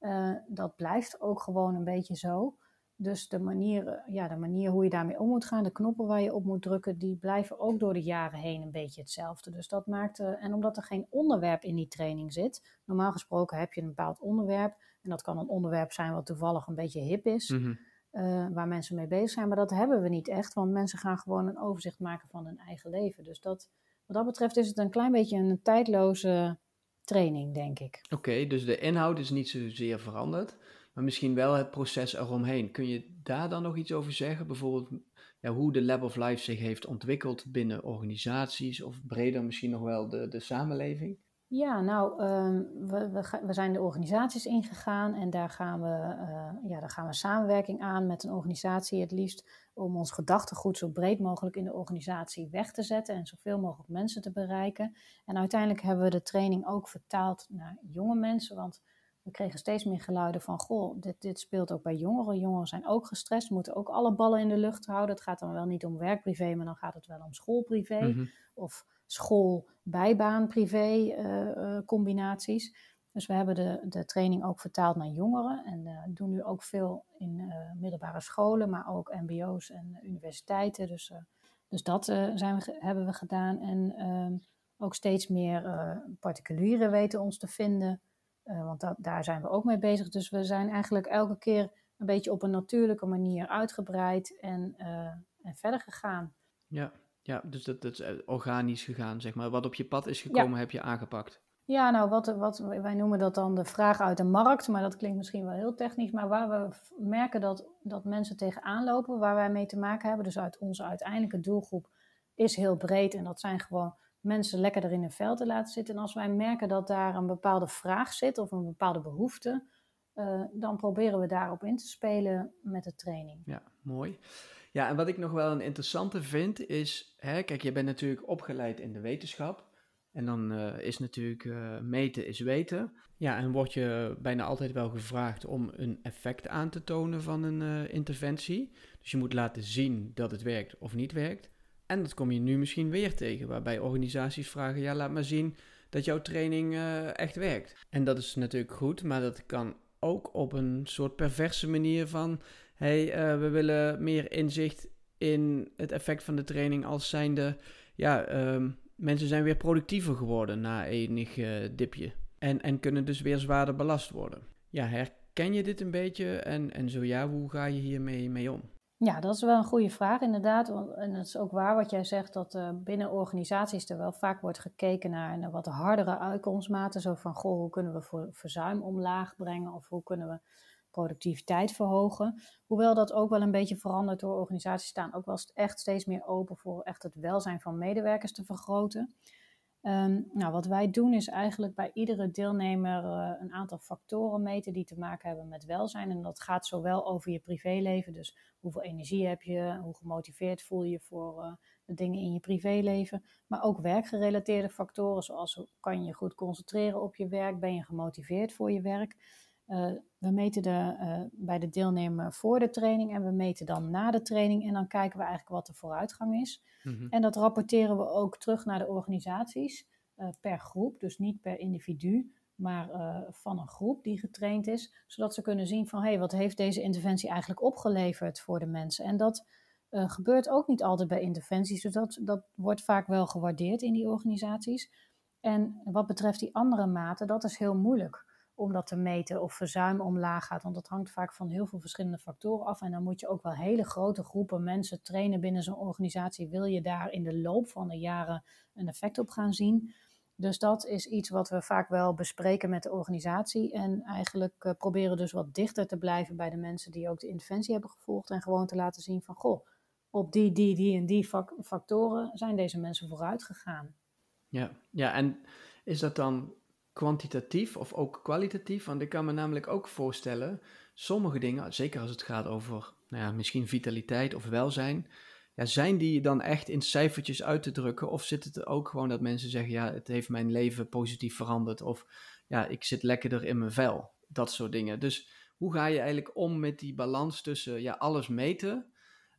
Uh, dat blijft ook gewoon een beetje zo. Dus de manier, ja, de manier hoe je daarmee om moet gaan, de knoppen waar je op moet drukken, die blijven ook door de jaren heen een beetje hetzelfde. Dus dat maakt, uh, en omdat er geen onderwerp in die training zit, normaal gesproken heb je een bepaald onderwerp, en dat kan een onderwerp zijn wat toevallig een beetje hip is, mm -hmm. uh, waar mensen mee bezig zijn, maar dat hebben we niet echt, want mensen gaan gewoon een overzicht maken van hun eigen leven. Dus dat, wat dat betreft is het een klein beetje een tijdloze training, denk ik. Oké, okay, dus de inhoud is niet zozeer veranderd maar misschien wel het proces eromheen. Kun je daar dan nog iets over zeggen? Bijvoorbeeld ja, hoe de Lab of Life zich heeft ontwikkeld binnen organisaties of breder misschien nog wel de, de samenleving? Ja, nou, um, we, we, zijn de organisaties ingegaan en daar gaan, we, uh, ja, daar gaan we samenwerking aan met een organisatie het liefst om ons gedachtegoed zo breed mogelijk in de organisatie weg te zetten en zoveel mogelijk mensen te bereiken. En uiteindelijk hebben we de training ook vertaald naar jonge mensen, want we kregen steeds meer geluiden van, goh, dit, dit speelt ook bij jongeren. Jongeren zijn ook gestrest, moeten ook alle ballen in de lucht houden. Het gaat dan wel niet om werkprivé, maar dan gaat het wel om schoolprivé. Mm -hmm. Of school-bijbaan-privé uh, uh, combinaties. Dus we hebben de, de training ook vertaald naar jongeren. En uh, doen nu ook veel in middelbare scholen, maar ook mbo's en universiteiten. Dus, dus dat zijn we, hebben we gedaan. En ehm, ook steeds meer particulieren weten ons te vinden... Uh, want dat, daar zijn we ook mee bezig. Dus we zijn eigenlijk elke keer een beetje op een natuurlijke manier uitgebreid en, uh, en verder gegaan. Ja, ja dus dat, dat is eh, organisch gegaan, zeg maar. Wat op je pad is gekomen, ja. heb je aangepakt. Ja, nou, wat, wat, wij noemen dat dan de vraag uit de markt, maar dat klinkt misschien wel heel technisch. Maar waar we merken dat, dat mensen tegenaan lopen, waar wij mee te maken hebben, dus uit onze uiteindelijke doelgroep, is heel breed. En dat zijn gewoon mensen lekker er in hun vel te laten zitten. En als wij merken dat daar een bepaalde vraag zit of een bepaalde behoefte, uh, dan proberen we daarop in te spelen met de training. Ja, mooi. Ja, en wat ik nog wel een interessante vind is, hè, kijk, je bent natuurlijk opgeleid in de wetenschap. En dan uh, is natuurlijk uh, meten is weten. Ja, en word je bijna altijd wel gevraagd om een effect aan te tonen van een interventie. Dus je moet laten zien dat het werkt of niet werkt. En dat kom je nu misschien weer tegen, waarbij organisaties vragen: ja, laat maar zien dat jouw training uh, echt werkt. En dat is natuurlijk goed, maar dat kan ook op een soort perverse manier van: hey, uh, we willen meer inzicht in het effect van de training als zijnde, ja, uh, mensen zijn weer productiever geworden na enig uh, dipje. En, en kunnen dus weer zwaarder belast worden. Ja, herken je dit een beetje? En, en zo ja, hoe ga je hiermee mee om? Ja, dat is wel een goede vraag inderdaad. En het is ook waar wat jij zegt, dat uh, binnen organisaties er wel vaak wordt gekeken naar, naar wat hardere uitkomstmaten. Zo van, goh, hoe kunnen we verzuim omlaag brengen of hoe kunnen we productiviteit verhogen. Hoewel dat ook wel een beetje verandert door organisaties staan ook wel echt steeds meer open voor echt het welzijn van medewerkers te vergroten. Um, nou, wat wij doen is eigenlijk bij iedere deelnemer uh, een aantal factoren meten die te maken hebben met welzijn. En dat gaat zowel over je privéleven, dus hoeveel energie heb je, hoe gemotiveerd voel je je voor uh, de dingen in je privéleven. Maar ook werkgerelateerde factoren, zoals kan je goed concentreren op je werk, ben je gemotiveerd voor je werk. Uh, we meten de, uh, bij de deelnemer voor de training en we meten dan na de training. En dan kijken we eigenlijk wat de vooruitgang is. Mm -hmm. En dat rapporteren we ook terug naar de organisaties. per groep, dus niet per individu, maar van een groep die getraind is, zodat ze kunnen zien van hé, hey, wat heeft deze interventie eigenlijk opgeleverd voor de mensen. En dat gebeurt ook niet altijd bij interventies, dus dat, dat wordt vaak wel gewaardeerd in die organisaties. En wat betreft die andere maten, dat is heel moeilijk om dat te meten of verzuim omlaag gaat. Want dat hangt vaak van heel veel verschillende factoren af. En dan moet je ook wel hele grote groepen mensen trainen binnen zo'n organisatie. Wil je daar in de loop van de jaren een effect op gaan zien? Dus dat is iets wat we vaak wel bespreken met de organisatie. En eigenlijk uh, proberen dus wat dichter te blijven bij de mensen die ook de interventie hebben gevolgd. En gewoon te laten zien van, goh, op die, die, die en die factoren zijn deze mensen vooruit gegaan. Ja, ja, en is dat dan kwantitatief of ook kwalitatief? Want ik kan me namelijk ook voorstellen, sommige dingen, zeker als het gaat over nou ja, misschien vitaliteit of welzijn, ja, zijn die dan echt in cijfertjes uit te drukken? Of zit het ook gewoon dat mensen zeggen, ja, het heeft mijn leven positief veranderd? Of ja, ik zit lekkerder in mijn vel? Dat soort dingen. Dus hoe ga je eigenlijk om met die balans tussen ja, alles meten,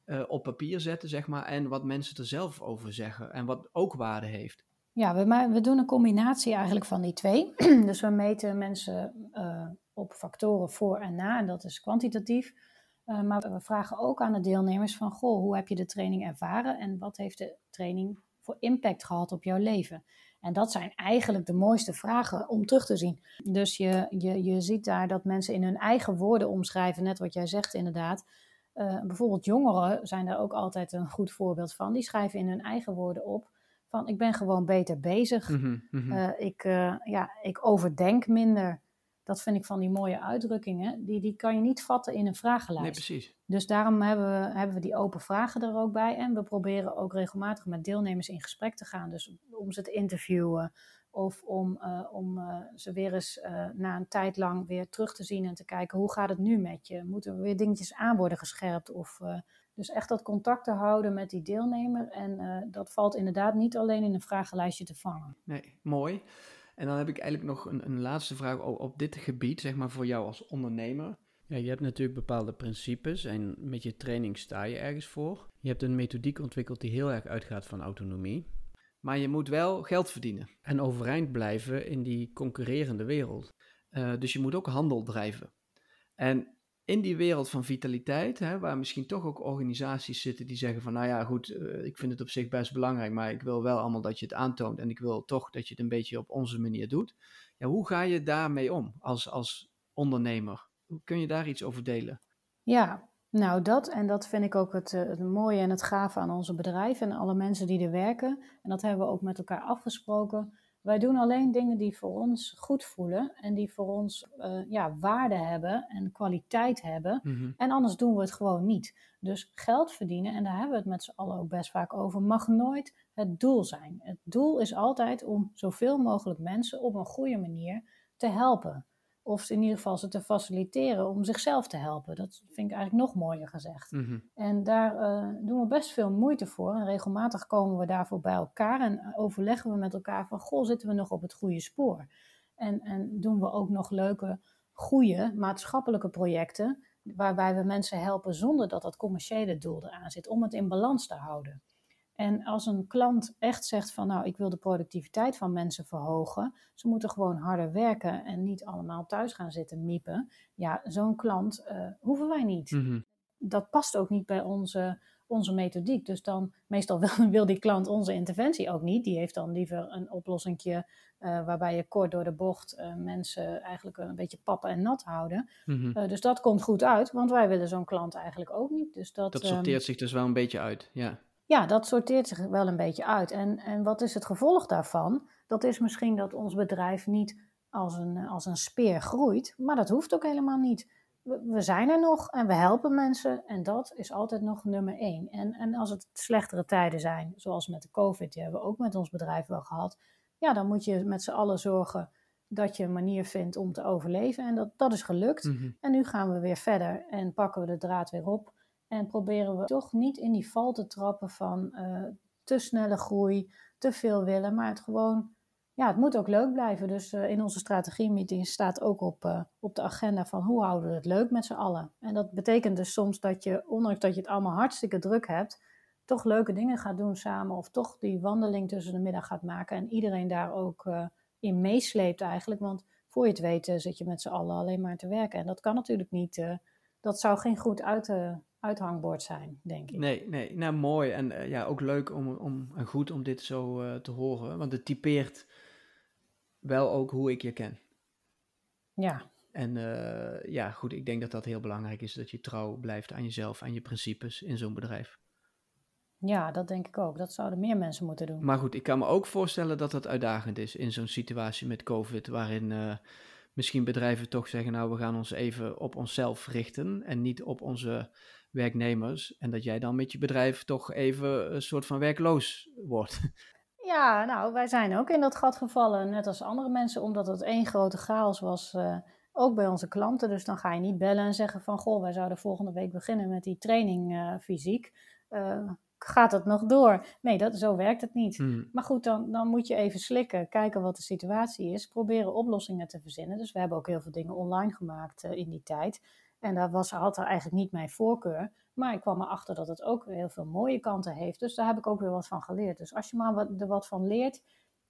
uh, op papier zetten, zeg maar, en wat mensen er zelf over zeggen en wat ook waarde heeft? Ja, we, we doen een combinatie eigenlijk van die twee. dus we meten mensen uh, op factoren voor en na, en dat is kwantitatief. Uh, maar we vragen ook aan de deelnemers van, goh, hoe heb je de training ervaren en wat heeft de training voor impact gehad op jouw leven? En dat zijn eigenlijk de mooiste vragen om terug te zien. Dus je, je, je ziet daar dat mensen in hun eigen woorden omschrijven, net wat jij zegt inderdaad. Uh, bijvoorbeeld jongeren zijn daar ook altijd een goed voorbeeld van. Die schrijven in hun eigen woorden op van ik ben gewoon beter bezig. Mhm, mhm. Eh, ik, uh, ja, ik overdenk minder. Dat vind ik van die mooie uitdrukkingen. Die, die kan je niet vatten in een vragenlijst. Nee, precies. Dus daarom hebben we, hebben we die open vragen er ook bij. En we proberen ook regelmatig met deelnemers in gesprek te gaan. Dus om ze te interviewen. Of om, uh, om ze weer eens na een tijd lang weer terug te zien en te kijken hoe gaat het nu met je? Moeten we weer dingetjes aan worden gescherpt? Of dus echt dat contact te houden met die deelnemer. En uh, dat valt inderdaad niet alleen in een vragenlijstje te vangen. Nee, mooi. En dan heb ik eigenlijk nog een, een laatste vraag op dit gebied, zeg maar voor jou als ondernemer. Ja, je hebt natuurlijk bepaalde principes en met je training sta je ergens voor. Je hebt een methodiek ontwikkeld die heel erg uitgaat van autonomie. Maar je moet wel geld verdienen en overeind blijven in die concurrerende wereld. Uh, dus je moet ook handel drijven. En in die wereld van vitaliteit, hè, waar misschien toch ook organisaties zitten die zeggen van, nou ja, goed, uh, ik vind het op zich best belangrijk, maar ik wil wel allemaal dat je het aantoont en ik wil toch dat je het een beetje op onze manier doet. Ja, hoe ga je daarmee om als, als ondernemer? Kun je daar iets over delen? Ja, nou dat en dat vind ik ook het, eh, het mooie en het gave aan onze bedrijven en alle mensen die er werken. En dat hebben we ook met elkaar afgesproken wij doen alleen dingen die voor ons goed voelen en die voor ons uh, ja, waarde hebben en kwaliteit hebben. Mhm. En anders doen we het gewoon niet. Dus geld verdienen, en daar hebben we het met z'n allen ook best vaak over, mag nooit het doel zijn. Het doel is altijd om zoveel mogelijk mensen op een goede manier te helpen. Of in ieder geval ze te faciliteren om zichzelf te helpen. Dat vind ik eigenlijk nog mooier gezegd. Mhm. En daar uh, doen we best veel moeite voor. En regelmatig komen we daarvoor bij elkaar en overleggen we met elkaar van... Goh, zitten we nog op het goede spoor? En, en doen we ook nog leuke, goede maatschappelijke projecten... waarbij we mensen helpen zonder dat dat commerciële doel eraan zit... om het in balans te houden. En als een klant echt zegt van nou, ik wil de productiviteit van mensen verhogen, ze moeten gewoon harder werken en niet allemaal thuis gaan zitten miepen. Ja, zo'n klant uh, hoeven wij niet. Mhm. Dat past ook niet bij onze, onze methodiek. Dus dan meestal wil, wil, die klant onze interventie ook niet. Die heeft dan liever een oplossingje uh, waarbij je kort door de bocht uh, mensen eigenlijk een beetje pappen en nat houden. Mhm. dus dat komt goed uit, want wij willen zo'n klant eigenlijk ook niet. Dus dat, dat sorteert um, zich dus wel een beetje uit, ja ja, dat sorteert zich wel een beetje uit. En, en wat is het gevolg daarvan? Dat is misschien dat ons bedrijf niet als een, als een speer groeit, maar dat hoeft ook helemaal niet. We, we zijn er nog en we helpen mensen en dat is altijd nog nummer één. En, en als het slechtere tijden zijn, zoals met de COVID, die hebben we ook met ons bedrijf wel gehad, ja, dan moet je met z'n allen zorgen dat je een manier vindt om te overleven. En dat, dat is gelukt. Mhm. En nu gaan we weer verder en pakken we de draad weer op. En proberen we toch niet in die val te trappen van uh, te snelle groei, te veel willen, maar het gewoon, ja, het moet ook leuk blijven. Dus uh, in onze strategie-meeting staat ook op, uh, op de agenda van hoe houden we het leuk met z'n allen. En dat betekent dus soms dat je, ondanks dat je het allemaal hartstikke druk hebt, toch leuke dingen gaat doen samen. Of toch die wandeling tussen de middag gaat maken. En iedereen daar ook in meesleept eigenlijk. Want voor je het weet zit je met z'n allen alleen maar te werken. En dat kan natuurlijk niet. dat zou geen goed uit, uithangbord zijn, denk ik. Nee, nee. Nou, mooi. En ja, ook leuk om, om, en goed om dit zo te horen. Want het typeert wel ook hoe ik je ken. Ja. En uh, ja, goed, ik denk dat dat heel belangrijk is, dat je trouw blijft aan jezelf, aan je principes in zo'n bedrijf. Ja, dat denk ik ook. Dat zouden meer mensen moeten doen. Maar goed, ik kan me ook voorstellen dat dat uitdagend is in zo'n situatie met COVID, waarin misschien bedrijven toch zeggen, nou, we gaan ons even op onszelf richten en niet op onze werknemers. En dat jij dan met je bedrijf toch even een soort van werkloos wordt. Ja, nou, wij zijn ook in dat gat gevallen, net als andere mensen, omdat het één grote chaos was, uh, ook bij onze klanten. Dus dan ga je niet bellen en zeggen van, goh, wij zouden volgende week beginnen met die training uh, fysiek. Uh, gaat het nog door? Nee, dat, zo werkt het niet. Hmm. Maar goed, dan, dan moet je even slikken, kijken wat de situatie is, proberen oplossingen te verzinnen. Dus we hebben ook heel veel dingen online gemaakt in die tijd. En daar was, er eigenlijk niet mijn voorkeur. Maar ik kwam erachter dat het ook heel veel mooie kanten heeft. Dus daar heb ik ook weer wat van geleerd. Dus als je maar wat, er wat van leert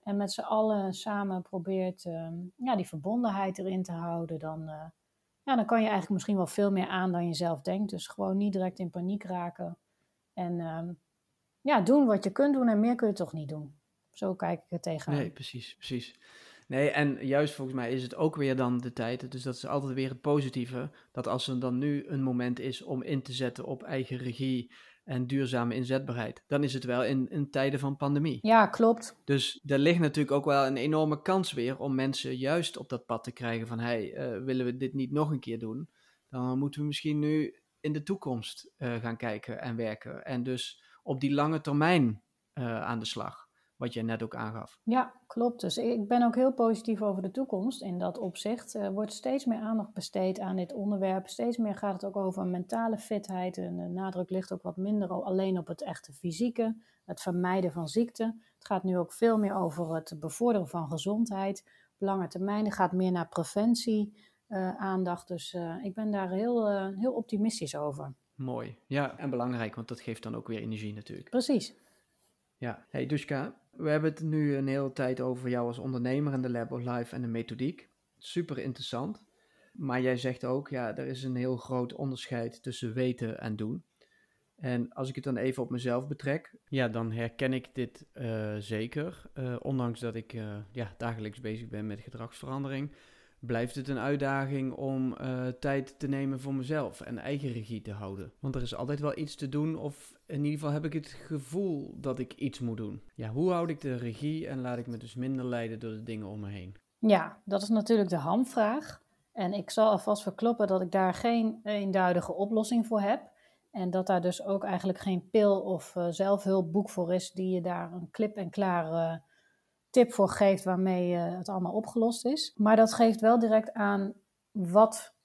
en met z'n allen samen probeert ehm, ja, die verbondenheid erin te houden, dan, uh, ja, dan kan je eigenlijk misschien wel veel meer aan dan je zelf denkt. Dus gewoon niet direct in paniek raken. En um, ja, doen wat je kunt doen en meer kun je toch niet doen. Zo kijk ik het tegenaan. Nee, precies, precies. Nee, en juist volgens mij is het ook weer dan de tijd, dus dat is altijd weer het positieve, dat als er dan nu een moment is om in te zetten op eigen regie en duurzame inzetbaarheid, dan is het wel in, in tijden van pandemie. Ja, klopt. Dus er ligt natuurlijk ook wel een enorme kans weer om mensen juist op dat pad te krijgen van, hey, uh, willen we dit niet nog een keer doen? Dan moeten we misschien nu in de toekomst uh, gaan kijken en werken en dus op die lange termijn uh, aan de slag wat je net ook aangaf. Ja, klopt. Dus ik ben ook heel positief over de toekomst in dat opzicht. Er wordt steeds meer aandacht besteed aan dit onderwerp. Steeds meer gaat het ook over mentale fitheid. En de nadruk ligt ook wat minder alleen op het echte fysieke, het vermijden van ziekte. Het gaat nu ook veel meer over het bevorderen van gezondheid. Op lange termijn gaat meer naar preventie uh, aandacht. Dus uh, ik ben daar heel, uh, heel optimistisch over. Mooi. Ja, en belangrijk, want dat geeft dan ook weer energie natuurlijk. Precies. Ja, hey Dushka, we hebben het nu een hele tijd over jou als ondernemer en de Lab of Life en de methodiek. Super interessant. Maar jij zegt ook, ja, er is een heel groot onderscheid tussen weten en doen. En als ik het dan even op mezelf betrek, ja, dan herken ik dit uh, zeker. Uh, ondanks dat ik uh, ja, dagelijks bezig ben met gedragsverandering, blijft het een uitdaging om uh, tijd te nemen voor mezelf en eigen regie te houden. Want er is altijd wel iets te doen, of in ieder geval heb ik het gevoel dat ik iets moet doen. Ja, hoe houd ik de regie en laat ik me dus minder leiden door de dingen om me heen? Ja, dat is natuurlijk de hamvraag. En ik zal alvast verkloppen dat ik daar geen eenduidige oplossing voor heb. En dat daar dus ook eigenlijk geen pil of uh, zelfhulpboek voor is die je daar een klip en klaar uh, tip voor geeft waarmee uh, het allemaal opgelost is. Maar dat geeft wel direct aan wat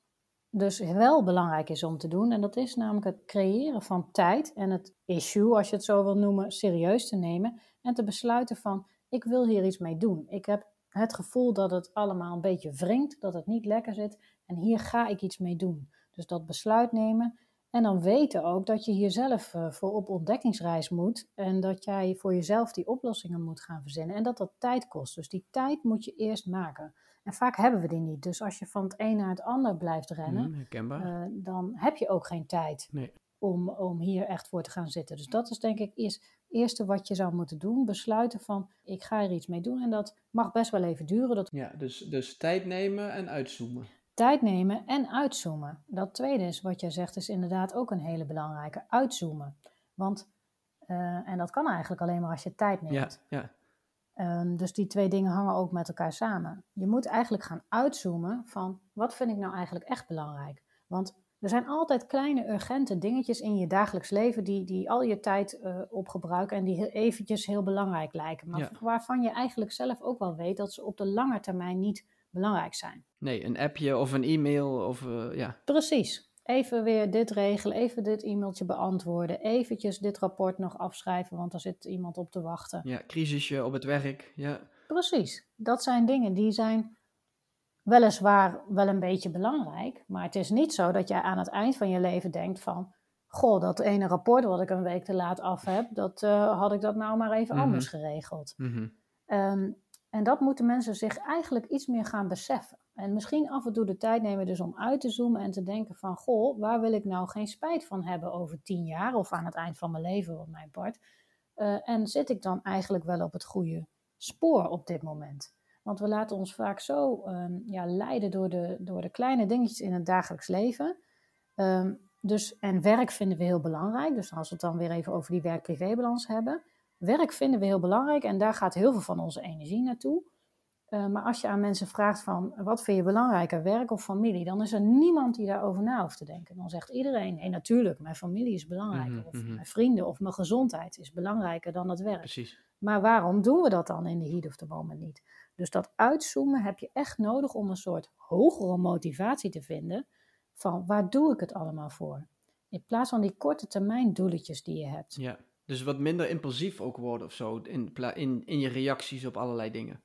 dus wel belangrijk is om te doen. En dat is namelijk het creëren van tijd en het issue, als je het zo wil noemen, serieus te nemen. En te besluiten van, ik wil hier iets mee doen. Ik heb het gevoel dat het allemaal een beetje wringt, dat het niet lekker zit. En hier ga ik iets mee doen. Dus dat besluit nemen en dan weten ook dat je hier zelf uh, voor op ontdekkingsreis moet en dat jij voor jezelf die oplossingen moet gaan verzinnen en dat dat tijd kost. Dus die tijd moet je eerst maken. En vaak hebben we die niet. Dus als je van het een naar het ander blijft rennen, mm, uh, dan heb je ook geen tijd nee. om, om hier echt voor te gaan zitten. Dus dat is denk ik eerst het eerste wat je zou moeten doen. Besluiten van ik ga er iets mee doen en dat mag best wel even duren. Dat... Ja, dus, dus tijd nemen en uitzoomen tijd nemen en uitzoomen. Dat tweede is wat jij zegt, is inderdaad ook een hele belangrijke. Uitzoomen. Want, uh, en dat kan eigenlijk alleen maar als je tijd neemt. Ja, ja. Um, dus die twee dingen hangen ook met elkaar samen. Je moet eigenlijk gaan uitzoomen van wat vind ik nou eigenlijk echt belangrijk. Want er zijn altijd kleine urgente dingetjes in je dagelijks leven die, die al je tijd uh, opgebruiken en die heel, eventjes heel belangrijk lijken. Maar Ja. waarvan je eigenlijk zelf ook wel weet dat ze op de lange termijn niet belangrijk zijn. Nee, een appje of een e-mail of uh, ja. Precies. Even weer dit regelen, even dit e-mailtje beantwoorden, eventjes dit rapport nog afschrijven, want er zit iemand op te wachten. Ja, crisisje op het werk, ja. Precies. Dat zijn dingen die zijn weliswaar wel een beetje belangrijk, maar het is niet zo dat jij aan het eind van je leven denkt van, goh, dat ene rapport wat ik een week te laat af heb, dat eh, had ik dat nou maar even Mhm. anders geregeld. Mhm. Ehm, en dat moeten mensen zich eigenlijk iets meer gaan beseffen. En misschien af en toe de tijd nemen dus om uit te zoomen en te denken van... Goh, waar wil ik nou geen spijt van hebben over tien jaar of aan het eind van mijn leven, wat mijn part. Eh, en zit ik dan eigenlijk wel op het goede spoor op dit moment? Want we laten ons vaak zo ehm, ja, leiden door de, door de kleine dingetjes in het dagelijks leven. Ehm, dus, en werk vinden we heel belangrijk. Dus als we het dan weer even over die werk-privébalans hebben. Werk vinden we heel belangrijk en daar gaat heel veel van onze energie naartoe. Uh, maar als je aan mensen vraagt van wat vind je belangrijker, werk of familie, dan is er niemand die daarover na hoeft te denken. Dan zegt iedereen, nee natuurlijk, mijn familie is belangrijker, Mhm, of mhm. mijn vrienden of mijn gezondheid is belangrijker dan het werk. Precies. Maar waarom doen we dat dan in de heat of the moment niet? Dus dat uitzoomen heb je echt nodig om een soort hogere motivatie te vinden van waar doe ik het allemaal voor? In plaats van die korte termijn doeletjes die je hebt. Ja. Dus wat minder impulsief ook worden of zo in, in, in je reacties op allerlei dingen.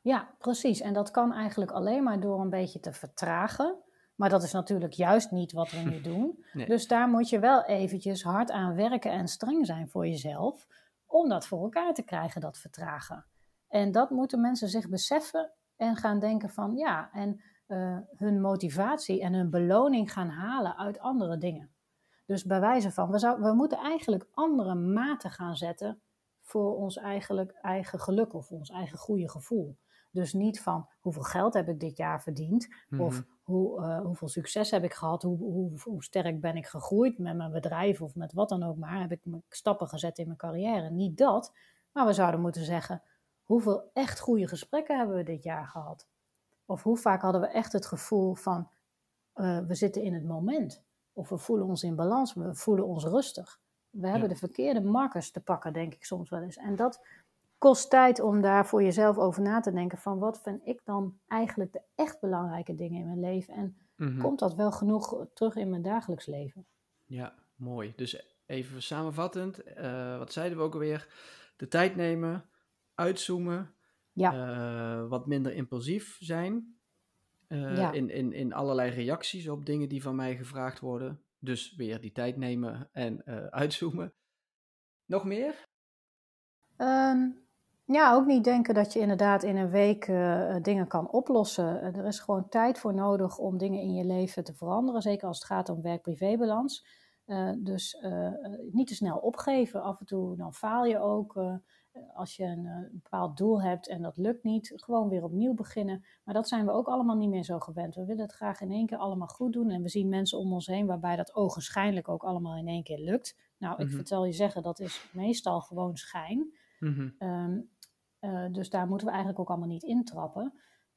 Ja, precies. En dat kan eigenlijk alleen maar door een beetje te vertragen. Maar dat is natuurlijk juist niet wat we nu doen. Nee. Dus daar moet je wel eventjes hard aan werken en streng zijn voor jezelf. Om dat voor elkaar te krijgen, dat vertragen. En dat moeten mensen zich beseffen en gaan denken van ja, en eh, hun motivatie en hun beloning gaan halen uit andere dingen. Dus bij wijze van, we, zou, we moeten eigenlijk andere maten gaan zetten voor ons eigenlijk eigen geluk of ons eigen goede gevoel. Dus niet van hoeveel geld heb ik dit jaar verdiend, of Mhm. hoe, eh, hoeveel succes heb ik gehad, hoe, hoe, hoe sterk ben ik gegroeid met mijn bedrijf of met wat dan ook maar. Heb ik stappen gezet in mijn carrière. Niet dat, maar we zouden moeten zeggen, hoeveel echt goede gesprekken hebben we dit jaar gehad? Of hoe vaak hadden we echt het gevoel van, eh, we zitten in het moment. Of we voelen ons in balans, we voelen ons rustig. We hebben de verkeerde markers te pakken, denk ik soms wel eens. En dat kost tijd om daar voor jezelf over na te denken van wat vind ik dan eigenlijk de echt belangrijke dingen in mijn leven en Mhm. komt dat wel genoeg terug in mijn dagelijks leven? Ja, mooi. Dus even samenvattend, eh, wat zeiden we ook alweer? De tijd nemen, uitzoomen, Ja, eh, wat minder impulsief zijn eh, Ja. in, in, in allerlei reacties op dingen die van mij gevraagd worden. Dus weer die tijd nemen en eh, uitzoomen. Nog meer? Ehm, ja, ook niet denken dat je inderdaad in een week eh, dingen kan oplossen. Er is gewoon tijd voor nodig om dingen in je leven te veranderen, zeker als het gaat om werk-privébalans. Dus niet te snel opgeven. Af en toe dan faal je ook. Als je een, eh, een bepaald doel hebt en dat lukt niet, gewoon weer opnieuw beginnen. Maar dat zijn we ook allemaal niet meer zo gewend. We willen het graag in één keer allemaal goed doen. En we zien mensen om ons heen waarbij dat ogenschijnlijk ook allemaal in één keer lukt. Nou, ik Mhm. vertel je zeggen, dat is meestal gewoon schijn. Mhm. Ehm, eh, dus daar moeten we eigenlijk ook allemaal niet intrappen.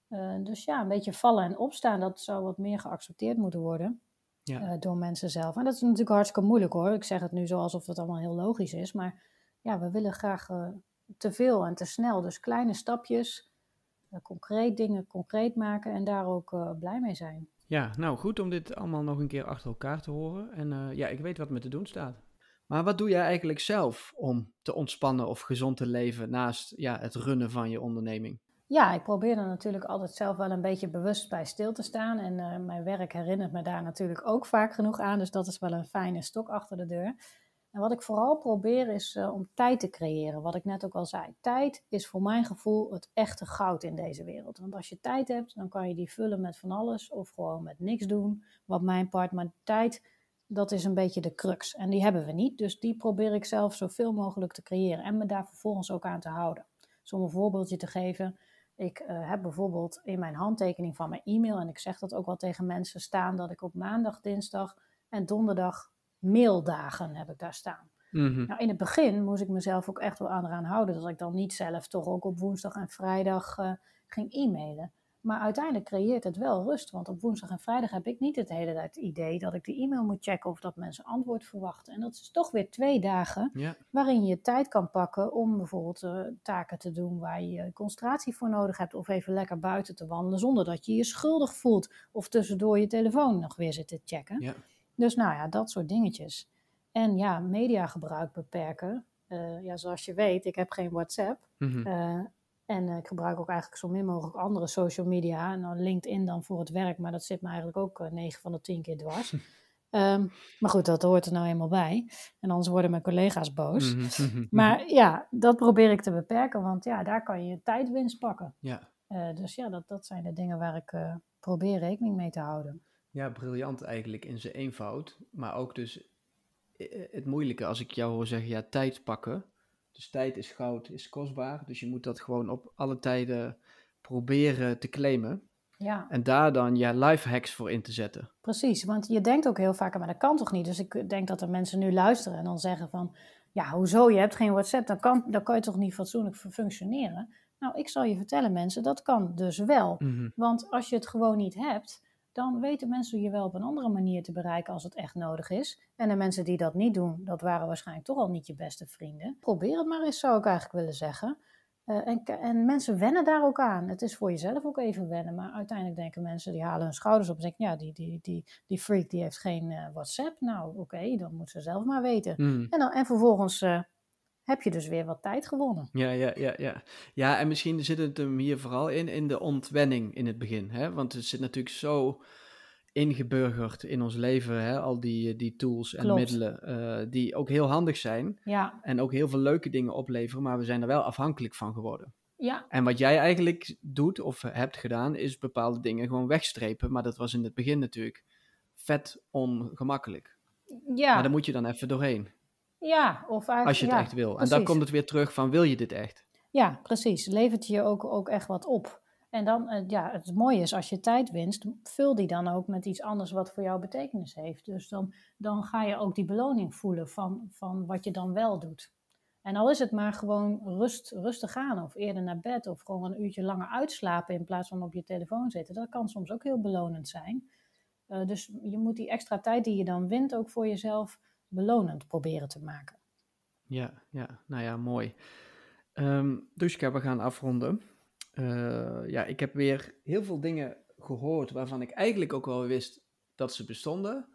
Eh, dus ja, een beetje vallen en opstaan, dat zou wat meer geaccepteerd moeten worden Ja. door mensen zelf. En dat is natuurlijk hartstikke moeilijk hoor. Ik zeg het nu zo alsof het allemaal heel logisch is. Maar ja, we willen graag eh, te veel en te snel. Dus kleine stapjes, eh, concreet dingen concreet maken en daar ook eh, blij mee zijn. Ja, nou goed om dit allemaal nog een keer achter elkaar te horen. En eh, ja, ik weet wat me te doen staat. Maar wat doe jij eigenlijk zelf om te ontspannen of gezond te leven naast ja, het runnen van je onderneming? Ja, ik probeer er natuurlijk altijd zelf wel een beetje bewust bij stil te staan. En eh, mijn werk herinnert me daar natuurlijk ook vaak genoeg aan. Dus dat is wel een fijne stok achter de deur. En wat ik vooral probeer is eh, om tijd te creëren. Wat ik net ook al zei. Tijd is voor mijn gevoel het echte goud in deze wereld. Want als je tijd hebt, dan kan je die vullen met van alles. Of gewoon met niks doen, wat mijn part. Maar tijd, dat is een beetje de crux. En die hebben we niet. Dus die probeer ik zelf zoveel mogelijk te creëren. En me daar vervolgens ook aan te houden. Dus om een voorbeeldje te geven. Ik eh, heb bijvoorbeeld in mijn handtekening van mijn e-mail, en ik zeg dat ook wel tegen mensen, staan dat ik op maandag, dinsdag en donderdag maildagen heb ik daar staan. Mhm. Nou, in het begin moest ik mezelf ook echt wel aan eraan houden dat ik dan niet zelf toch ook op woensdag en vrijdag eh, ging e-mailen. Maar uiteindelijk creëert het wel rust, want op woensdag en vrijdag heb ik niet het hele tijd het idee dat ik de e-mail moet checken of dat mensen antwoord verwachten. En dat is toch weer twee dagen Ja, waarin je tijd kan pakken om bijvoorbeeld eh, taken te doen waar je concentratie voor nodig hebt. Of even lekker buiten te wandelen zonder dat je je schuldig voelt. Of tussendoor je telefoon nog weer zit te checken. ja. Dus nou ja, dat soort dingetjes. En ja, mediagebruik beperken. Eh, ja, zoals je weet, ik heb geen WhatsApp. Mhm. Eh, en eh, ik gebruik ook eigenlijk zo min mogelijk andere social media. En dan LinkedIn dan voor het werk, maar dat zit me eigenlijk ook eh, 9 van de 10 keer dwars. Ehm, maar goed, dat hoort er nou eenmaal bij. En anders worden mijn collega's boos. Mhm. Maar ja, dat probeer ik te beperken, want ja, daar kan je tijdwinst pakken. Ja. Dus ja, dat, dat zijn de dingen waar ik probeer rekening mee te houden. Ja, briljant eigenlijk in zijn eenvoud. Maar ook dus eh, het moeilijke als ik jou hoor zeggen, ja, tijd pakken. Dus tijd is goud, is kostbaar. Dus je moet dat gewoon op alle tijden proberen te claimen. Ja, En daar dan je life hacks voor in te zetten. precies. Want je denkt ook heel vaak, maar dat kan toch niet? Dus ik denk dat er mensen nu luisteren en dan zeggen van... Ja, hoezo? Je hebt geen WhatsApp, dan kan, dan kan je toch niet fatsoenlijk fu- functioneren? Nou, ik zal je vertellen mensen, dat kan dus wel. Mhm. Want als je het gewoon niet hebt, dan weten mensen je wel op een andere manier te bereiken als het echt nodig is. En de mensen die dat niet doen, dat waren waarschijnlijk toch al niet je beste vrienden. Probeer het maar eens, zou ik eigenlijk willen zeggen. Eh, en, en mensen wennen daar ook aan. Het is voor jezelf ook even wennen. Maar uiteindelijk denken mensen, die halen hun schouders op en zeggen, ja, die, die, die, die freak die heeft geen eh, WhatsApp. Nou, oké, dan moet ze zelf maar weten. Mhm. En, dan, en vervolgens eh, heb je dus weer wat tijd gewonnen. Ja, ja, ja, ja. Ja, en misschien zit het hem hier vooral in, in de ontwenning in het begin. Hè? Want het zit natuurlijk zo ingeburgerd in ons leven, hè? al die, die tools en Klopt. middelen, eh, die ook heel handig zijn. Ja, En ook heel veel leuke dingen opleveren, maar we zijn er wel afhankelijk van geworden. ja, En wat jij eigenlijk doet of hebt gedaan, is bepaalde dingen gewoon wegstrepen. Maar dat was in het begin natuurlijk vet ongemakkelijk. ja. Maar daar moet je dan even doorheen, ja, of eigenlijk, als je het ja, echt wil. En dan komt het weer terug van, wil je dit echt? Ja, precies. Levert je ook, ook echt wat op. En dan, eh, ja, het mooie is als je tijd winst, vul die dan ook met iets anders wat voor jou betekenis heeft. Dus dan, dan ga je ook die beloning voelen van, van wat je dan wel doet. En al is het maar gewoon rust, rustig gaan of eerder naar bed of gewoon een uurtje langer uitslapen in plaats van op je telefoon zitten. Dat kan soms ook heel belonend zijn. Eh, dus je moet die extra tijd die je dan wint ook voor jezelf belonend proberen te maken. Ja, ja, nou ja, mooi. Ehm Dushka, we gaan afronden. Eh, ja, ik heb weer heel veel dingen gehoord waarvan ik eigenlijk ook wel wist dat ze bestonden.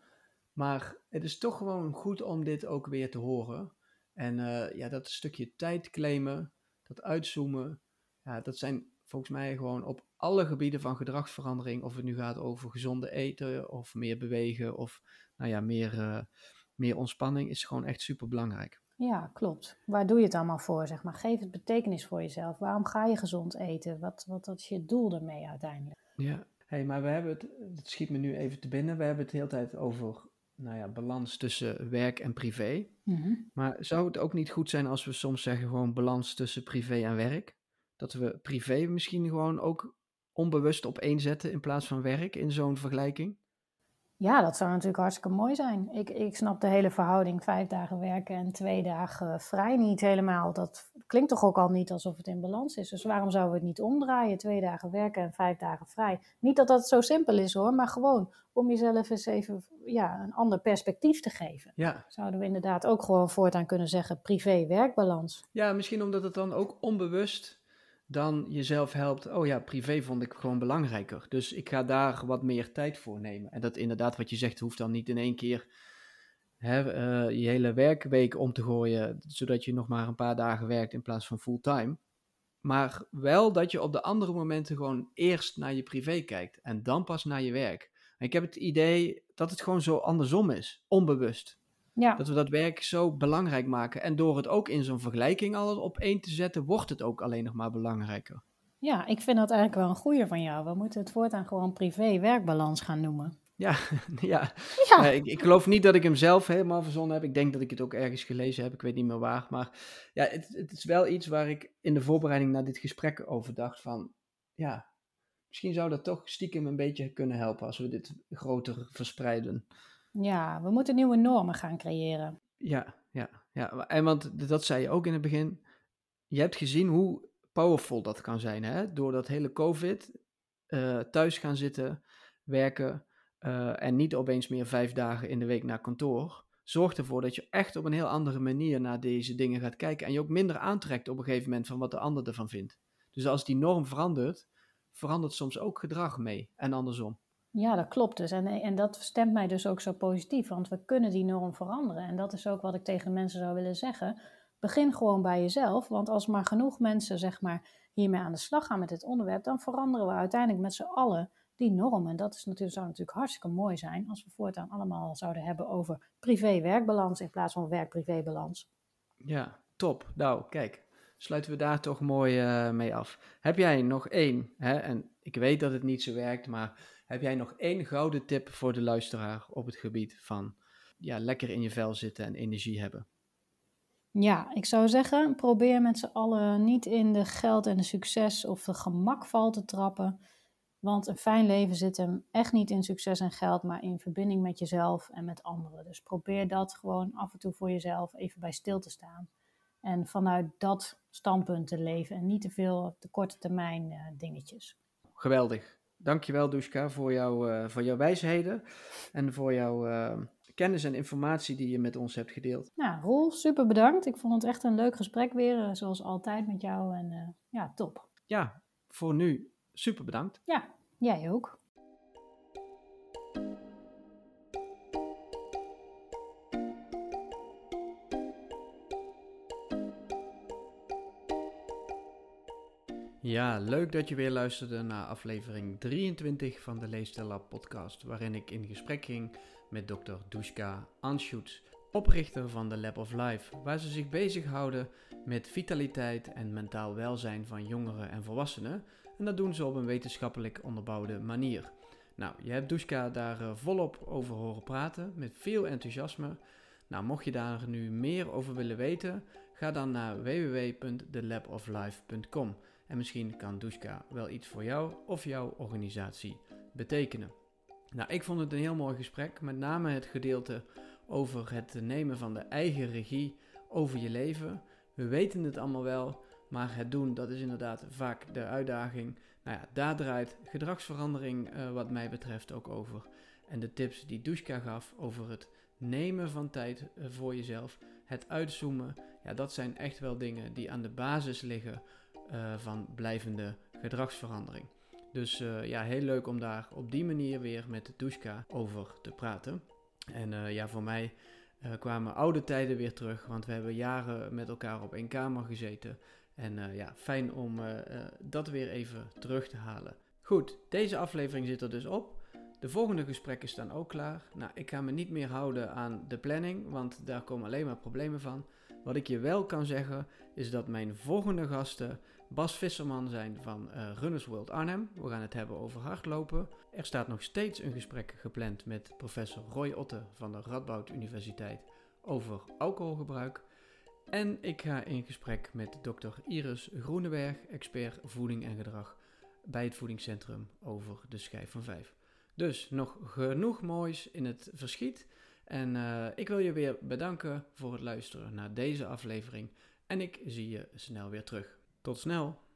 Maar het is toch gewoon goed om dit ook weer te horen. En eh, ja, dat stukje tijd claimen, dat uitzoomen, ja, dat zijn volgens mij gewoon op alle gebieden van gedragsverandering, of het nu gaat over gezonde eten of meer bewegen of nou ja, meer, eh, meer ontspanning, is gewoon echt super belangrijk. Ja, klopt. Waar doe je het allemaal voor? Zeg maar? Geef het betekenis voor jezelf. Waarom ga je gezond eten? Wat, wat, wat is je doel ermee uiteindelijk? Ja, hey, maar we hebben het, het schiet me nu even te binnen, we hebben het de hele tijd over nou ja, balans tussen werk en privé. Mhm. Maar zou het ook niet goed zijn als we soms zeggen gewoon balans tussen privé en werk? Dat we privé misschien gewoon ook onbewust op één zetten in plaats van werk in zo'n vergelijking? Ja, dat zou natuurlijk hartstikke mooi zijn. Ik, ik snap de hele verhouding vijf dagen werken en twee dagen vrij niet helemaal. Dat klinkt toch ook al niet alsof het in balans is. Dus waarom zouden we het niet omdraaien? Twee dagen werken en vijf dagen vrij. Niet dat dat zo simpel is hoor, maar gewoon om jezelf eens even ja, een ander perspectief te geven. Ja. Zouden we inderdaad ook gewoon voortaan kunnen zeggen privé-werkbalans. ja, misschien omdat het dan ook onbewust dan jezelf helpt. Oh ja, privé vond ik gewoon belangrijker. Dus ik ga daar wat meer tijd voor nemen. En dat inderdaad, wat je zegt, hoeft dan niet in één keer hè, eh, je hele werkweek om te gooien, zodat je nog maar een paar dagen werkt in plaats van fulltime. Maar wel dat je op de andere momenten gewoon eerst naar je privé kijkt en dan pas naar je werk. Ik heb het idee dat het gewoon zo andersom is, onbewust. Ja, Dat we dat werk zo belangrijk maken. En door het ook in zo'n vergelijking al op één te zetten, wordt het ook alleen nog maar belangrijker. ja, ik vind dat eigenlijk wel een goeie van jou. We moeten het voortaan gewoon privé-werkbalans gaan noemen. Ja, ja. Ja, ik, ik geloof niet dat ik hem zelf helemaal verzonnen heb. Ik denk dat ik het ook ergens gelezen heb. Ik weet niet meer waar. Maar ja, het, het is wel iets waar ik in de voorbereiding naar dit gesprek over dacht van... Ja, misschien zou dat toch stiekem een beetje kunnen helpen als we dit groter verspreiden. Ja, we moeten nieuwe normen gaan creëren. Ja, ja, ja. En want dat zei je ook in het begin. Je hebt gezien hoe powerful dat kan zijn, hè? Door dat hele COVID, eh, thuis gaan zitten, werken eh, en niet opeens meer vijf dagen in de week naar kantoor. Zorgt ervoor dat je echt op een heel andere manier naar deze dingen gaat kijken. En je ook minder aantrekt op een gegeven moment van wat de ander ervan vindt. Dus als die norm verandert, verandert soms ook gedrag mee. En andersom. Ja, dat klopt dus. En, en dat stemt mij dus ook zo positief, want we kunnen die norm veranderen. En dat is ook wat ik tegen mensen zou willen zeggen. Begin gewoon bij jezelf, want als maar genoeg mensen zeg maar, hiermee aan de slag gaan met dit onderwerp, dan veranderen we uiteindelijk met z'n allen die norm. En dat is natuurlijk, zou natuurlijk hartstikke mooi zijn als we voortaan allemaal zouden hebben over privé-werkbalans in plaats van werk-privé-balans. Ja, top. Nou, kijk, sluiten we daar toch mooi uh, mee af. Heb jij nog één, hè, en ik weet dat het niet zo werkt, maar heb jij nog één gouden tip voor de luisteraar op het gebied van ja, lekker in je vel zitten en energie hebben? Ja, ik zou zeggen, probeer met z'n allen niet in de geld en de succes of de gemakval te trappen. Want een fijn leven zit hem echt niet in succes en geld, maar in verbinding met jezelf en met anderen. Dus probeer dat gewoon af en toe voor jezelf even bij stil te staan. En vanuit dat standpunt te leven en niet te veel op de korte termijn uh, dingetjes. Geweldig. Dankjewel Duska voor, jou, uh, voor jouw wijsheden en voor jouw uh, kennis en informatie die je met ons hebt gedeeld. Nou, Roel, super bedankt. Ik vond het echt een leuk gesprek weer, zoals altijd met jou. En ja, top. Ja, voor nu super bedankt. Ja, jij ook. Ja, leuk dat je weer luisterde naar aflevering 23 van de Leefstijl podcast, waarin ik in gesprek ging met dokter Dushka Anschutz, oprichter van de Lab of Life, waar ze zich bezighouden met vitaliteit en mentaal welzijn van jongeren en volwassenen. En dat doen ze op een wetenschappelijk onderbouwde manier. Nou, je hebt Dushka daar eh, volop over horen praten, met veel enthousiasme. Nou, mocht je daar nu meer over willen weten, ga dan naar www.thelaboflife.com. En misschien kan Dushka wel iets voor jou of jouw organisatie betekenen. Nou, ik vond het een heel mooi gesprek, met name het gedeelte over het nemen van de eigen regie over je leven. We weten het allemaal wel, maar het doen, dat is inderdaad vaak de uitdaging. Nou ja, daar draait gedragsverandering uh, wat mij betreft ook over. En de tips die Dushka gaf over het nemen van tijd eh, voor jezelf, het uitzoomen, ja, dat zijn echt wel dingen die aan de basis liggen uh, van blijvende gedragsverandering. Dus uh, ja, heel leuk om daar op die manier weer met Dushka over te praten. En uh, ja, voor mij kwamen oude tijden weer terug, want we hebben jaren met elkaar op één kamer gezeten. En ja, fijn om dat weer even terug te halen. Goed, deze aflevering zit er dus op. De volgende gesprekken staan ook klaar. Nou, ik ga me niet meer houden aan de planning, want daar komen alleen maar problemen van. Wat ik je wel kan zeggen, is dat mijn volgende gasten Bas Visserman zijn van uh, Runners World Arnhem. We gaan het hebben over hardlopen. Er staat nog steeds een gesprek gepland met professor Roy Otte van de Radboud Universiteit over alcoholgebruik. En ik ga in gesprek met dokter Iris Groeneberg, expert voeding en gedrag bij het voedingscentrum over de schijf van vijf. Dus nog genoeg moois in het verschiet. En uh, ik wil je weer bedanken voor het luisteren naar deze aflevering. En ik zie je snel weer terug. Tot snel!